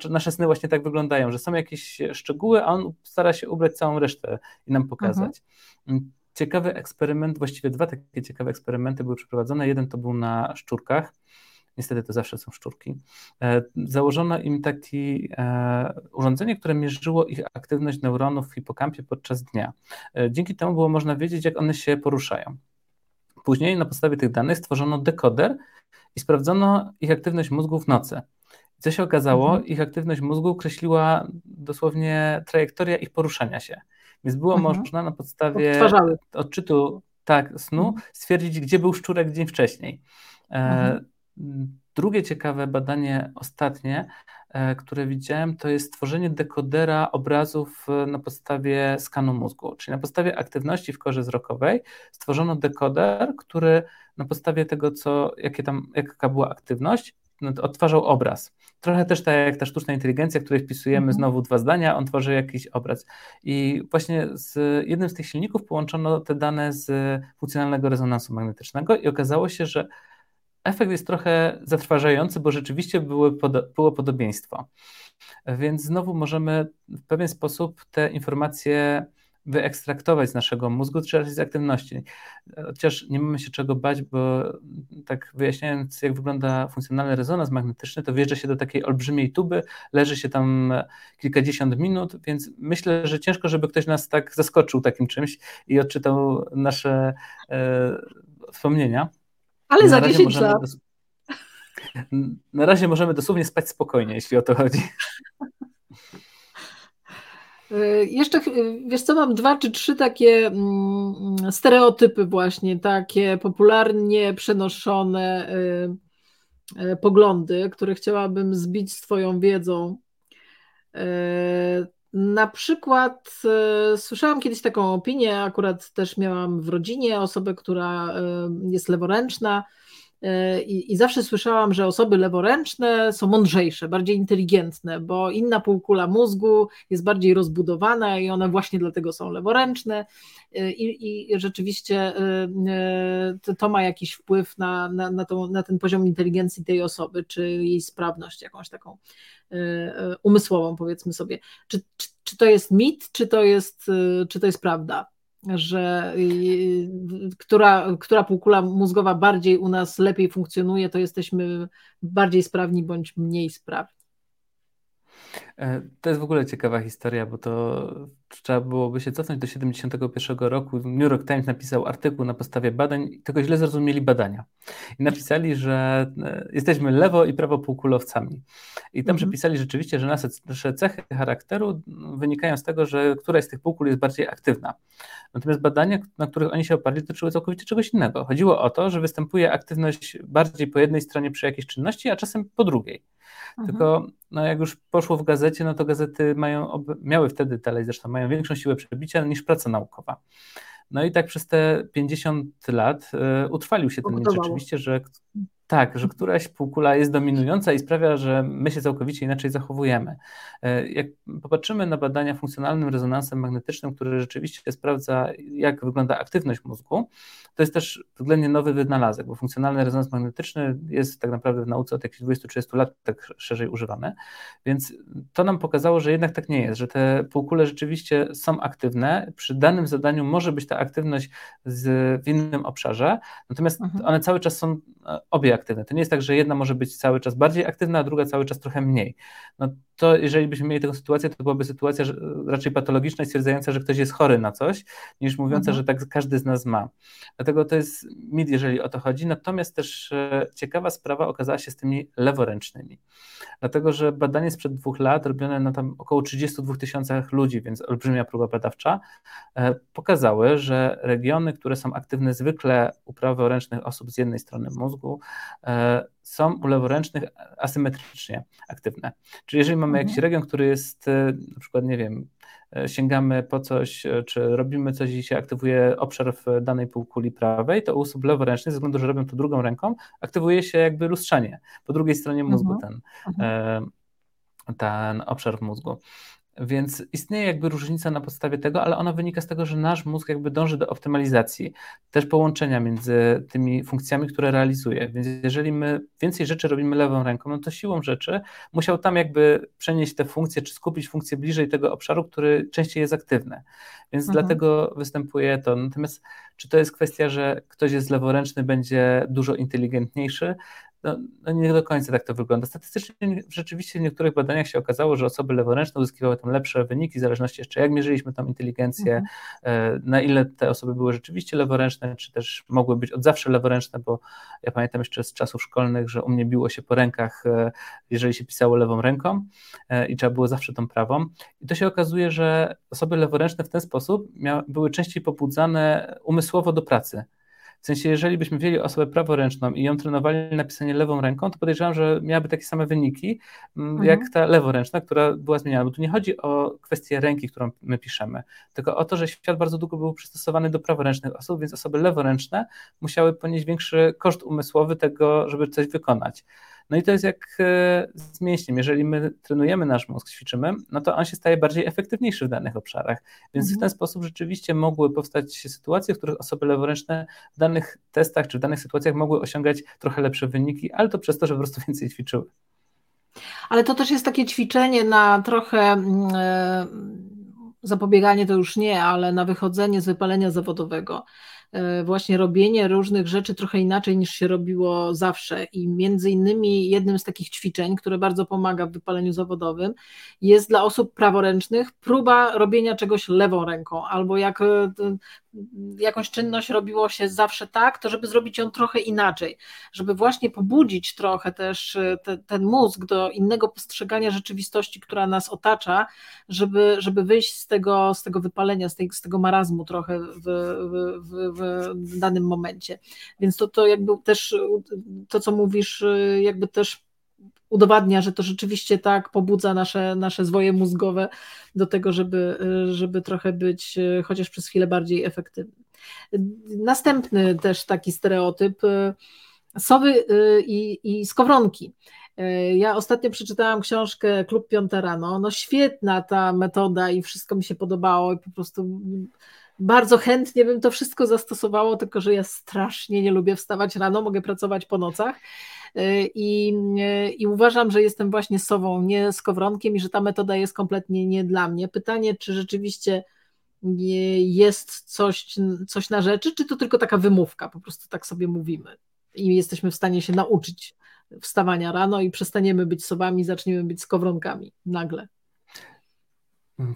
nasze sny właśnie tak wyglądają, że są jakieś szczegóły, a on stara się ubrać całą resztę i nam pokazać. Mhm. Ciekawy eksperyment, właściwie dwa takie ciekawe eksperymenty były przeprowadzone. Jeden to był na szczurkach niestety to zawsze są szczurki, e, założono im takie urządzenie, które mierzyło ich aktywność neuronów w hipokampie podczas dnia. E, dzięki temu było można wiedzieć, jak one się poruszają. Później na podstawie tych danych stworzono dekoder i sprawdzono ich aktywność mózgu w nocy. Co się okazało, mhm. ich aktywność mózgu określiła dosłownie trajektoria ich poruszania się. Więc było mhm. można na podstawie odczytu tak, snu mhm. stwierdzić, gdzie był szczurek dzień wcześniej. E, mhm. Drugie ciekawe badanie, ostatnie, e, które widziałem, to jest stworzenie dekodera obrazów e, na podstawie skanu mózgu, czyli na podstawie aktywności w korze wzrokowej stworzono dekoder, który na podstawie tego, co, jakie tam, jaka była aktywność, no odtwarzał obraz. Trochę też tak jak ta sztuczna inteligencja, w której wpisujemy mm -hmm. znowu dwa zdania, on tworzy jakiś obraz. I właśnie z jednym z tych silników połączono te dane z funkcjonalnego rezonansu magnetycznego i okazało się, że efekt jest trochę zatrważający, bo rzeczywiście były było podobieństwo. Więc znowu możemy w pewien sposób te informacje wyekstraktować z naszego mózgu, czy raczej z aktywności. Chociaż nie mamy się czego bać, bo tak wyjaśniając, jak wygląda funkcjonalny rezonans magnetyczny, to wjeżdża się do takiej olbrzymiej tuby, leży się tam kilkadziesiąt minut, więc myślę, że ciężko, żeby ktoś nas tak zaskoczył takim czymś i odczytał nasze e, wspomnienia. Ale za 10 lat. Dos... Na razie możemy dosłownie spać spokojnie, jeśli o to chodzi. Y, jeszcze, y, wiesz co, mam dwa czy trzy takie mm, stereotypy właśnie, takie popularnie przenoszone y, poglądy, które chciałabym zbić z Twoją wiedzą. Na przykład słyszałam kiedyś taką opinię, akurat też miałam w rodzinie osobę, która jest leworęczna, I, I, zawsze słyszałam, że osoby leworęczne są mądrzejsze, bardziej inteligentne, bo inna półkula mózgu jest bardziej rozbudowana i one właśnie dlatego są leworęczne. E, I, i rzeczywiście e, to ma jakiś wpływ na, na, na, na ten poziom inteligencji tej osoby, czy jej sprawność jakąś taką umysłową, powiedzmy sobie. Czy, czy, czy to jest mit, czy to jest, czy to jest prawda? Że która, która półkula mózgowa bardziej u nas lepiej funkcjonuje, to jesteśmy bardziej sprawni bądź mniej sprawni. E, to jest w ogóle ciekawa historia, bo to trzeba byłoby się cofnąć do 71 roku. New York Times napisał artykuł na podstawie badań, tylko źle zrozumieli badania. I napisali, że e, jesteśmy lewo i prawo półkulowcami. I tam mhm. przepisali rzeczywiście, że nasze, nasze cechy charakteru wynikają z tego, że któraś z tych półkul jest bardziej aktywna. Natomiast badania, na których oni się oparli, dotyczyły całkowicie czegoś innego. Chodziło o to, że występuje aktywność bardziej po jednej stronie przy jakiejś czynności, a czasem po drugiej. Mhm. Tylko no jak już poszło w gazecie, no to gazety mają, miały wtedy dalej zresztą, mają większą siłę przebicia niż praca naukowa. No i tak przez te 50 lat y, utrwalił się ten mit rzeczywiście, że tak, że któraś półkula jest dominująca i sprawia, że my się całkowicie inaczej zachowujemy. E, jak popatrzymy na badania funkcjonalnym rezonansem magnetycznym, który rzeczywiście sprawdza, jak wygląda aktywność mózgu, to jest też względnie nowy wynalazek, bo funkcjonalny rezonans magnetyczny jest tak naprawdę w nauce od jakichś 20-30 lat tak szerzej używany, więc to nam pokazało, że jednak tak nie jest, że te półkule rzeczywiście są aktywne. Przy danym zadaniu może być ta aktywność z, w innym obszarze, natomiast mhm. one cały czas są e, obie aktywne. To nie jest tak, że jedna może być cały czas bardziej aktywna, a druga cały czas trochę mniej. No to jeżeli byśmy mieli taką sytuację, to byłaby sytuacja raczej patologiczna i stwierdzająca, że ktoś jest chory na coś, niż mówiąca, mhm. że tak każdy z nas ma. Dlatego to jest mit, jeżeli o to chodzi. Natomiast też e, ciekawa sprawa okazała się z tymi leworęcznymi. Dlatego, że badanie sprzed dwóch lat, robione na tam około 32 tysiącach ludzi, więc olbrzymia próba badawcza, e, pokazały, że regiony, które są aktywne zwykle u praworęcznych osób z jednej strony mózgu, e, są u leworęcznych asymetrycznie aktywne. Czyli jeżeli mamy mhm. jakiś region, który jest e, na przykład, nie wiem, e, sięgamy po coś, e, czy robimy coś i się aktywuje obszar w danej półkuli prawej, to u osób leworęcznych, ze względu, że robią to drugą ręką, aktywuje się jakby lustrzanie po drugiej stronie mózgu mhm. ten, mhm. ten obszar w mózgu. Więc istnieje jakby różnica na podstawie tego, ale ona wynika z tego, że nasz mózg jakby dąży do optymalizacji, też połączenia między tymi funkcjami, które realizuje. Więc jeżeli my więcej rzeczy robimy lewą ręką, no to siłą rzeczy musiał tam jakby przenieść te funkcje, czy skupić funkcje bliżej tego obszaru, który częściej jest aktywny. Więc mhm. dlatego występuje to. Natomiast czy to jest kwestia, że ktoś jest leworęczny, będzie dużo inteligentniejszy? No, no, nie do końca tak to wygląda. Statystycznie rzeczywiście w niektórych badaniach się okazało, że osoby leworęczne uzyskiwały tam lepsze wyniki, w zależności jeszcze jak mierzyliśmy tam inteligencję, mhm. na ile te osoby były rzeczywiście leworęczne, czy też mogły być od zawsze leworęczne, bo ja pamiętam jeszcze z czasów szkolnych, że u mnie biło się po rękach, e, jeżeli się pisało lewą ręką e, i trzeba było zawsze tą prawą. I to się okazuje, że osoby leworęczne w ten sposób były częściej pobudzane umysłowo do pracy. W sensie, jeżeli byśmy wzięli osobę praworęczną i ją trenowali na pisanie lewą ręką, to podejrzewam, że miałaby takie same wyniki, mm, mhm. jak ta leworęczna, która była zmieniana. Bo tu nie chodzi o kwestię ręki, którą my piszemy, tylko o to, że świat bardzo długo był przystosowany do praworęcznych osób, więc osoby leworęczne musiały ponieść większy koszt umysłowy tego, żeby coś wykonać. No i to jest jak e, z mięśniem. Jeżeli my trenujemy nasz mózg, ćwiczymy, no to on się staje bardziej efektywniejszy w danych obszarach. Więc mhm. w ten sposób rzeczywiście mogły powstać sytuacje, w których osoby leworęczne w danych testach czy w danych sytuacjach mogły osiągać trochę lepsze wyniki, ale to przez to, że po prostu więcej ćwiczyły. Ale to też jest takie ćwiczenie na trochę. Mm, e, zapobieganie to już nie, ale na wychodzenie z wypalenia zawodowego. E, właśnie robienie różnych rzeczy trochę inaczej niż się robiło zawsze. I między innymi jednym z takich ćwiczeń, które bardzo pomaga w wypaleniu zawodowym, jest dla osób praworęcznych próba robienia czegoś lewą ręką, albo jak e, jakąś czynność robiło się zawsze tak, to żeby zrobić ją trochę inaczej, żeby właśnie pobudzić trochę też e, te, ten mózg do innego postrzegania rzeczywistości, która nas otacza, żeby, żeby wyjść z tego, z tego wypalenia, z, tej, z tego marazmu trochę w, w, w, w danym momencie. Więc to, to jakby też to, co mówisz, e, jakby też udowadnia, że to rzeczywiście tak pobudza nasze, nasze zwoje mózgowe do tego, żeby, żeby trochę być e, chociaż przez chwilę bardziej efektywny. Następny też taki stereotyp e, sowy e, i, i skowronki. Ja ostatnio przeczytałam książkę Klub Piąta Rano. No świetna ta metoda i wszystko mi się podobało i po prostu bardzo chętnie bym to wszystko zastosowało, tylko że ja strasznie nie lubię wstawać rano, mogę pracować po nocach. I, I uważam, że jestem właśnie sową, nie skowronkiem i że ta metoda jest kompletnie nie dla mnie. Pytanie, czy rzeczywiście jest coś, coś na rzeczy, czy to tylko taka wymówka, po prostu tak sobie mówimy i jesteśmy w stanie się nauczyć wstawania rano i przestaniemy być sobami, zaczniemy być skowronkami nagle.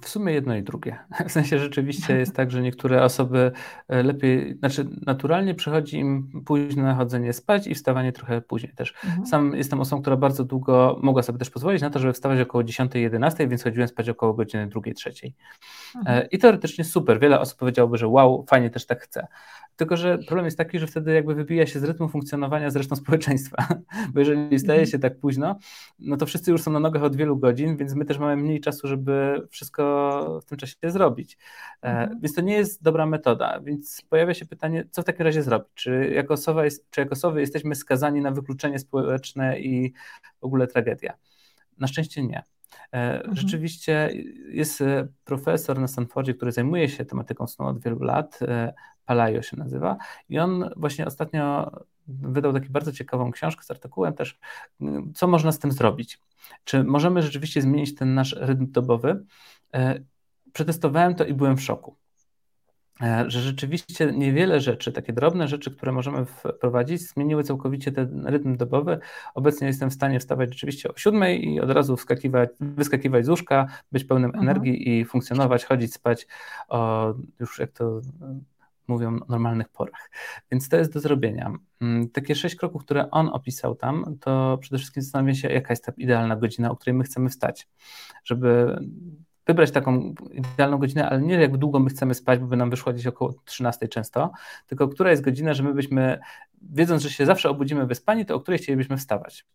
W sumie jedno i drugie. W sensie rzeczywiście jest tak, że niektóre osoby e, lepiej, znaczy naturalnie przychodzi im późne chodzenie spać i wstawanie trochę później też. Mhm. Sam jestem osobą, która bardzo długo mogła sobie też pozwolić na to, żeby wstawać około 10-11, więc chodziłem spać około godziny 2-3. E, mhm. I teoretycznie super. Wiele osób powiedziałoby, że wow, fajnie też tak chcę. Tylko, że problem jest taki, że wtedy jakby wybija się z rytmu funkcjonowania z resztą społeczeństwa. Bo jeżeli staje mhm. się tak późno, no to wszyscy już są na nogach od wielu godzin, więc my też mamy mniej czasu, żeby wszystko w tym czasie zrobić. E, mhm. Więc to nie jest dobra metoda. Więc pojawia się pytanie, co w takim razie zrobić? Czy jako, osoba jest, czy jako osoby jesteśmy skazani na wykluczenie społeczne i w ogóle tragedia? Na szczęście nie. E, mhm. Rzeczywiście jest e, profesor na Stanfordzie, który zajmuje się tematyką snu od wielu lat, Palajo się nazywa i on właśnie ostatnio wydał taką bardzo ciekawą książkę z artykułem też, co można z tym zrobić. Czy możemy rzeczywiście zmienić ten nasz rytm dobowy? E, przetestowałem to i byłem w szoku. E, że rzeczywiście niewiele rzeczy, takie drobne rzeczy, które możemy wprowadzić, zmieniły całkowicie ten rytm dobowy. Obecnie jestem w stanie wstawać rzeczywiście o siódmej i od razu wyskakiwać z łóżka, być pełnym mhm. energii i funkcjonować, chodzić spać o, już jak to mówią o normalnych porach. Więc to jest do zrobienia. Mm, takie sześć kroków, które on opisał tam, to przede wszystkim zastanawiam się, jaka jest ta idealna godzina, o której my chcemy wstać, żeby wybrać taką idealną godzinę, ale nie jak długo my chcemy spać, bo by nam wyszło gdzieś około 13 często, tylko która jest godzina, że my byśmy, wiedząc, że się zawsze obudzimy wyspani, to o której chcielibyśmy wstawać.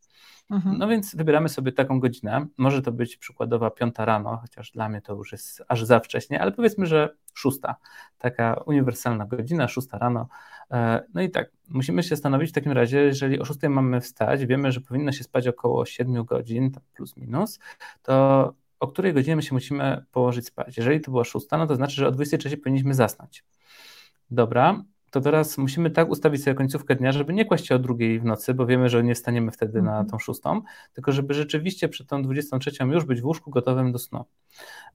Mhm. No więc wybieramy sobie taką godzinę. Może to być przykładowa piąta rano, chociaż dla mnie to już jest aż za wcześnie, ale powiedzmy, że szósta. Taka uniwersalna godzina, szósta rano. E, no i tak, musimy się zastanowić w takim razie, jeżeli o szóstej mamy wstać, wiemy, że powinno się spać około 7 godzin, plus minus, to o której godzinie my się musimy położyć spać? Jeżeli to była szósta, no to znaczy, że o 23 powinniśmy zasnąć. Dobra, to teraz musimy tak ustawić sobie końcówkę dnia, żeby nie kłaść się o drugiej w nocy, bo wiemy, że nie wstaniemy wtedy na mhm. tą szóstą, tylko żeby rzeczywiście przed tą 23 już być w łóżku gotowym do snu.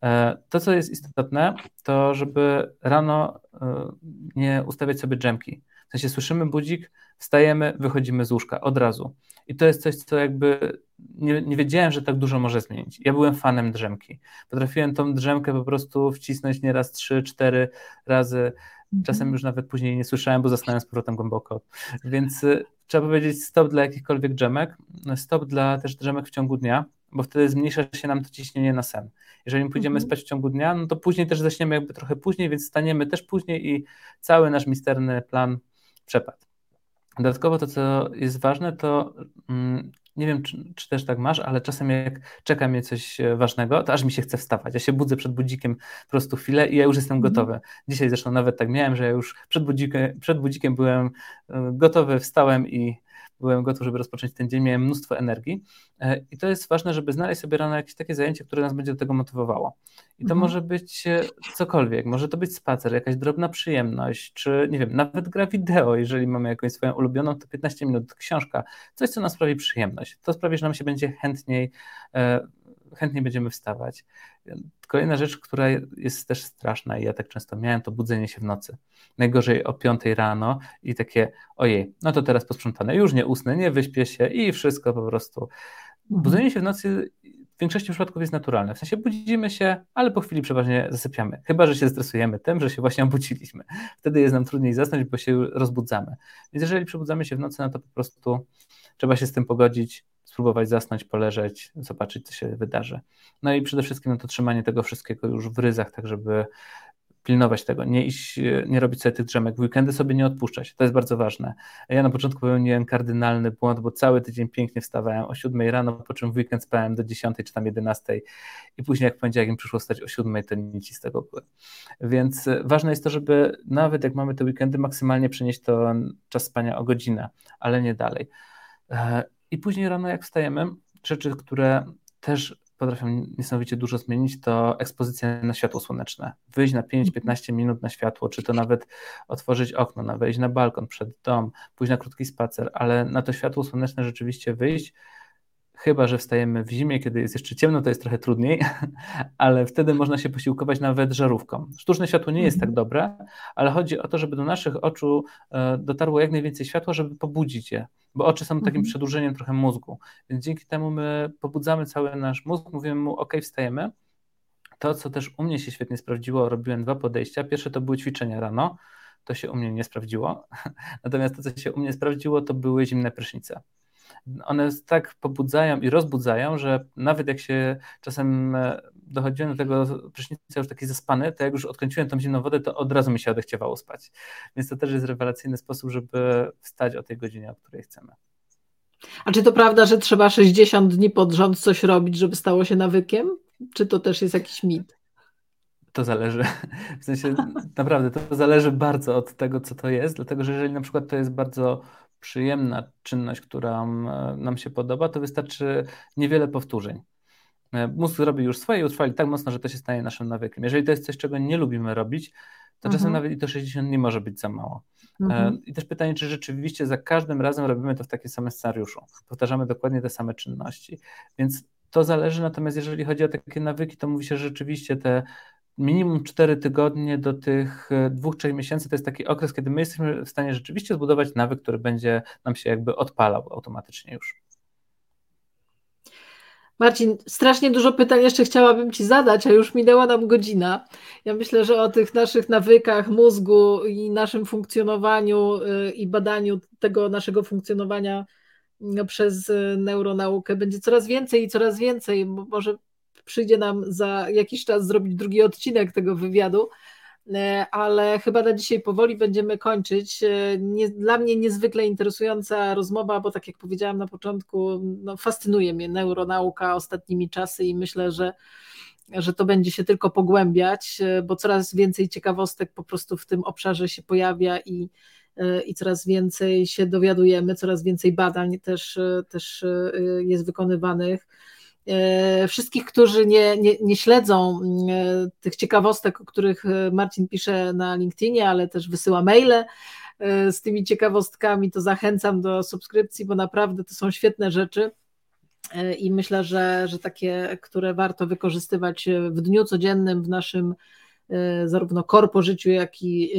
E, to, co jest istotne, to żeby rano e, nie ustawiać sobie dżemki. W sensie słyszymy budzik, wstajemy, wychodzimy z łóżka od razu. I to jest coś, co jakby nie, nie wiedziałem, że tak dużo może zmienić. Ja byłem fanem drzemki. Potrafiłem tą drzemkę po prostu wcisnąć nieraz trzy, cztery razy Czasem mhm. już nawet później nie słyszałem, bo zostałem z powrotem głęboko. Więc y, trzeba powiedzieć stop dla jakichkolwiek drzemek, stop dla też drzemek w ciągu dnia, bo wtedy zmniejsza się nam to ciśnienie na sen. Jeżeli pójdziemy mhm. spać w ciągu dnia, no to później też zaśniemy jakby trochę później, więc staniemy też później i cały nasz misterny plan przepadł. Dodatkowo to, co jest ważne, to mm, nie wiem, czy, czy, też tak masz, ale czasem jak czeka mnie coś e, ważnego, to aż mi się chce wstawać. Ja się budzę przed budzikiem po prostu chwilę i ja już jestem mhm. gotowy. Dzisiaj zresztą nawet tak miałem, że ja już przed budzikiem, przed budzikiem byłem e, gotowy, wstałem i byłem gotów, żeby rozpocząć ten dzień, miałem mnóstwo energii e, i to jest ważne, żeby znaleźć sobie rano jakieś takie zajęcie, które nas będzie do tego motywowało. I to mhm. może być e, cokolwiek, może to być spacer, jakaś drobna przyjemność, czy nie wiem, nawet gra wideo, jeżeli mamy jakąś swoją ulubioną, to 15 minut, książka, coś, co nam sprawi przyjemność. To sprawi, że nam się będzie chętniej e, chętniej będziemy wstawać. Kolejna rzecz, która jest też straszna i ja tak często miałem, to budzenie się w nocy. Najgorzej o 5 rano i takie, ojej, no to teraz posprzątane, już nie usnę, nie wyśpię się i wszystko po prostu. Mhm. Budzenie się w nocy w większości przypadków jest naturalne. W sensie budzimy się, ale po chwili przeważnie zasypiamy. Chyba, że się stresujemy tym, że się właśnie obudziliśmy. Wtedy jest nam trudniej zasnąć, bo się rozbudzamy. Więc jeżeli przebudzamy się w nocy, no to po prostu trzeba się z tym pogodzić, spróbować zasnąć, poleżeć, zobaczyć, co się wydarzy. No i przede wszystkim no to trzymanie tego wszystkiego już w ryzach, tak żeby pilnować tego, nie iść, nie robić sobie tych drzemek, w weekendy sobie nie odpuszczać, to jest bardzo ważne. Ja na początku popełniłem kardynalny błąd, bo cały tydzień pięknie wstawałem o 7 rano, po czym w weekend spałem do 10 czy tam 11 i później jak w poniedziałek mi przyszło wstać o 7, to nic z tego były. Więc ważne jest to, żeby nawet jak mamy te weekendy, maksymalnie przenieść to czas spania o godzinę, ale nie dalej. I później rano, jak wstajemy, rzeczy, które też potrafią niesamowicie dużo zmienić, to ekspozycja na światło słoneczne. Wyjść na 5-15 minut na światło, czy to nawet otworzyć okno, na wejść na balkon, przed dom, pójść na krótki spacer, ale na to światło słoneczne rzeczywiście wyjść, chyba że wstajemy w zimie, kiedy jest jeszcze ciemno, to jest trochę trudniej, ale wtedy można się posiłkować nawet żarówką. Sztuczne światło nie jest tak mhm. dobre, ale chodzi o to, żeby do naszych oczu e, dotarło jak najwięcej światła, żeby pobudzić je, bo oczy są takim mhm. przedłużeniem trochę mózgu, więc dzięki temu my pobudzamy cały nasz mózg, mówimy mu, ok, wstajemy. To, co też u mnie się świetnie sprawdziło, robiłem dwa podejścia. Pierwsze to były ćwiczenia rano, to się u mnie nie sprawdziło. Natomiast to, co się u mnie sprawdziło, to były zimne prysznice. One tak pobudzają i rozbudzają, że nawet jak się czasem e, dochodziłem do tego prysznica już taki zaspany, to jak już odkręciłem tą zimną wodę, to od razu mi się odechciewało spać. Więc to też jest rewelacyjny sposób, żeby wstać o tej godzinie, o której chcemy. A czy to prawda, że trzeba 60 dni pod rząd coś robić, żeby stało się nawykiem? Czy to też jest jakiś mit? To zależy. W sensie naprawdę to zależy bardzo od tego, co to jest, dlatego że jeżeli na przykład to jest bardzo przyjemna czynność, która nam się podoba, to wystarczy niewiele powtórzeń. E, mózg robi już swoje i utrwali tak mocno, że to się stanie naszym nawykiem. Jeżeli to jest coś, czego nie lubimy robić, to mhm. czasem nawet i to 60 nie może być za mało. E, mhm. I też pytanie, czy rzeczywiście za każdym razem robimy to w takim samym scenariuszu. Powtarzamy dokładnie te same czynności. Więc to zależy, natomiast jeżeli chodzi o takie nawyki, to mówi się, że rzeczywiście te minimum 4 tygodnie do tych 2-3 e, miesięcy to jest taki okres, kiedy my jesteśmy w stanie rzeczywiście zbudować nawyk, który będzie nam się jakby odpalał automatycznie już. Marcin, strasznie dużo pytań jeszcze chciałabym Ci zadać, a już minęła nam godzina. Ja myślę, że o tych naszych nawykach mózgu i naszym funkcjonowaniu e, i badaniu tego naszego funkcjonowania no, przez e, neuronaukę będzie coraz więcej i coraz więcej. Może przyjdzie nam za jakiś czas zrobić drugi odcinek tego wywiadu, e, ale chyba na dzisiaj powoli będziemy kończyć. E, nie, dla mnie niezwykle interesująca rozmowa, bo tak jak powiedziałam na początku, no, fascynuje mnie neuronauka ostatnimi czasy i myślę, że że to będzie się tylko pogłębiać, e, bo coraz więcej ciekawostek po prostu w tym obszarze się pojawia i, i coraz więcej się dowiadujemy, coraz więcej badań też, też jest wykonywanych. E, wszystkich, którzy nie, nie, nie śledzą e, tych ciekawostek, o których e, Marcin pisze na LinkedInie, ale też wysyła maile z tymi ciekawostkami, to zachęcam do subskrypcji, bo naprawdę to są świetne rzeczy i myślę, że, że takie, które warto wykorzystywać w dniu codziennym w naszym zarówno korpo życiu, jak i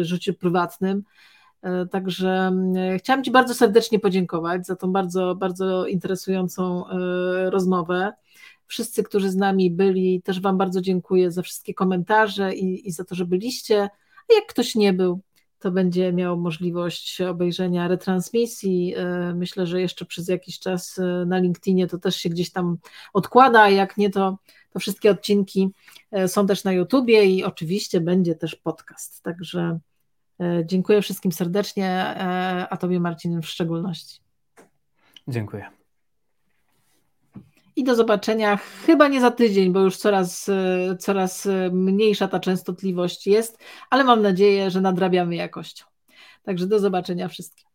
życiu prywatnym. E, także mm, chciałam Ci bardzo serdecznie podziękować za tą bardzo, bardzo interesującą e, rozmowę. Wszyscy, którzy z nami byli, też Wam bardzo dziękuję za wszystkie komentarze i, i za to, że byliście. A jak ktoś nie był, to będzie miał możliwość obejrzenia retransmisji. E, myślę, że jeszcze przez jakiś czas na LinkedInie to też się gdzieś tam odkłada, a jak nie, to, to wszystkie odcinki są też na YouTubie i oczywiście będzie też podcast. Także dziękuję wszystkim serdecznie, e, a Tobie Marcin w szczególności. Dziękuję. I do zobaczenia chyba nie za tydzień, bo już coraz, e, coraz mniejsza ta częstotliwość jest, ale mam nadzieję, że nadrabiamy jakością. Także do zobaczenia wszystkim.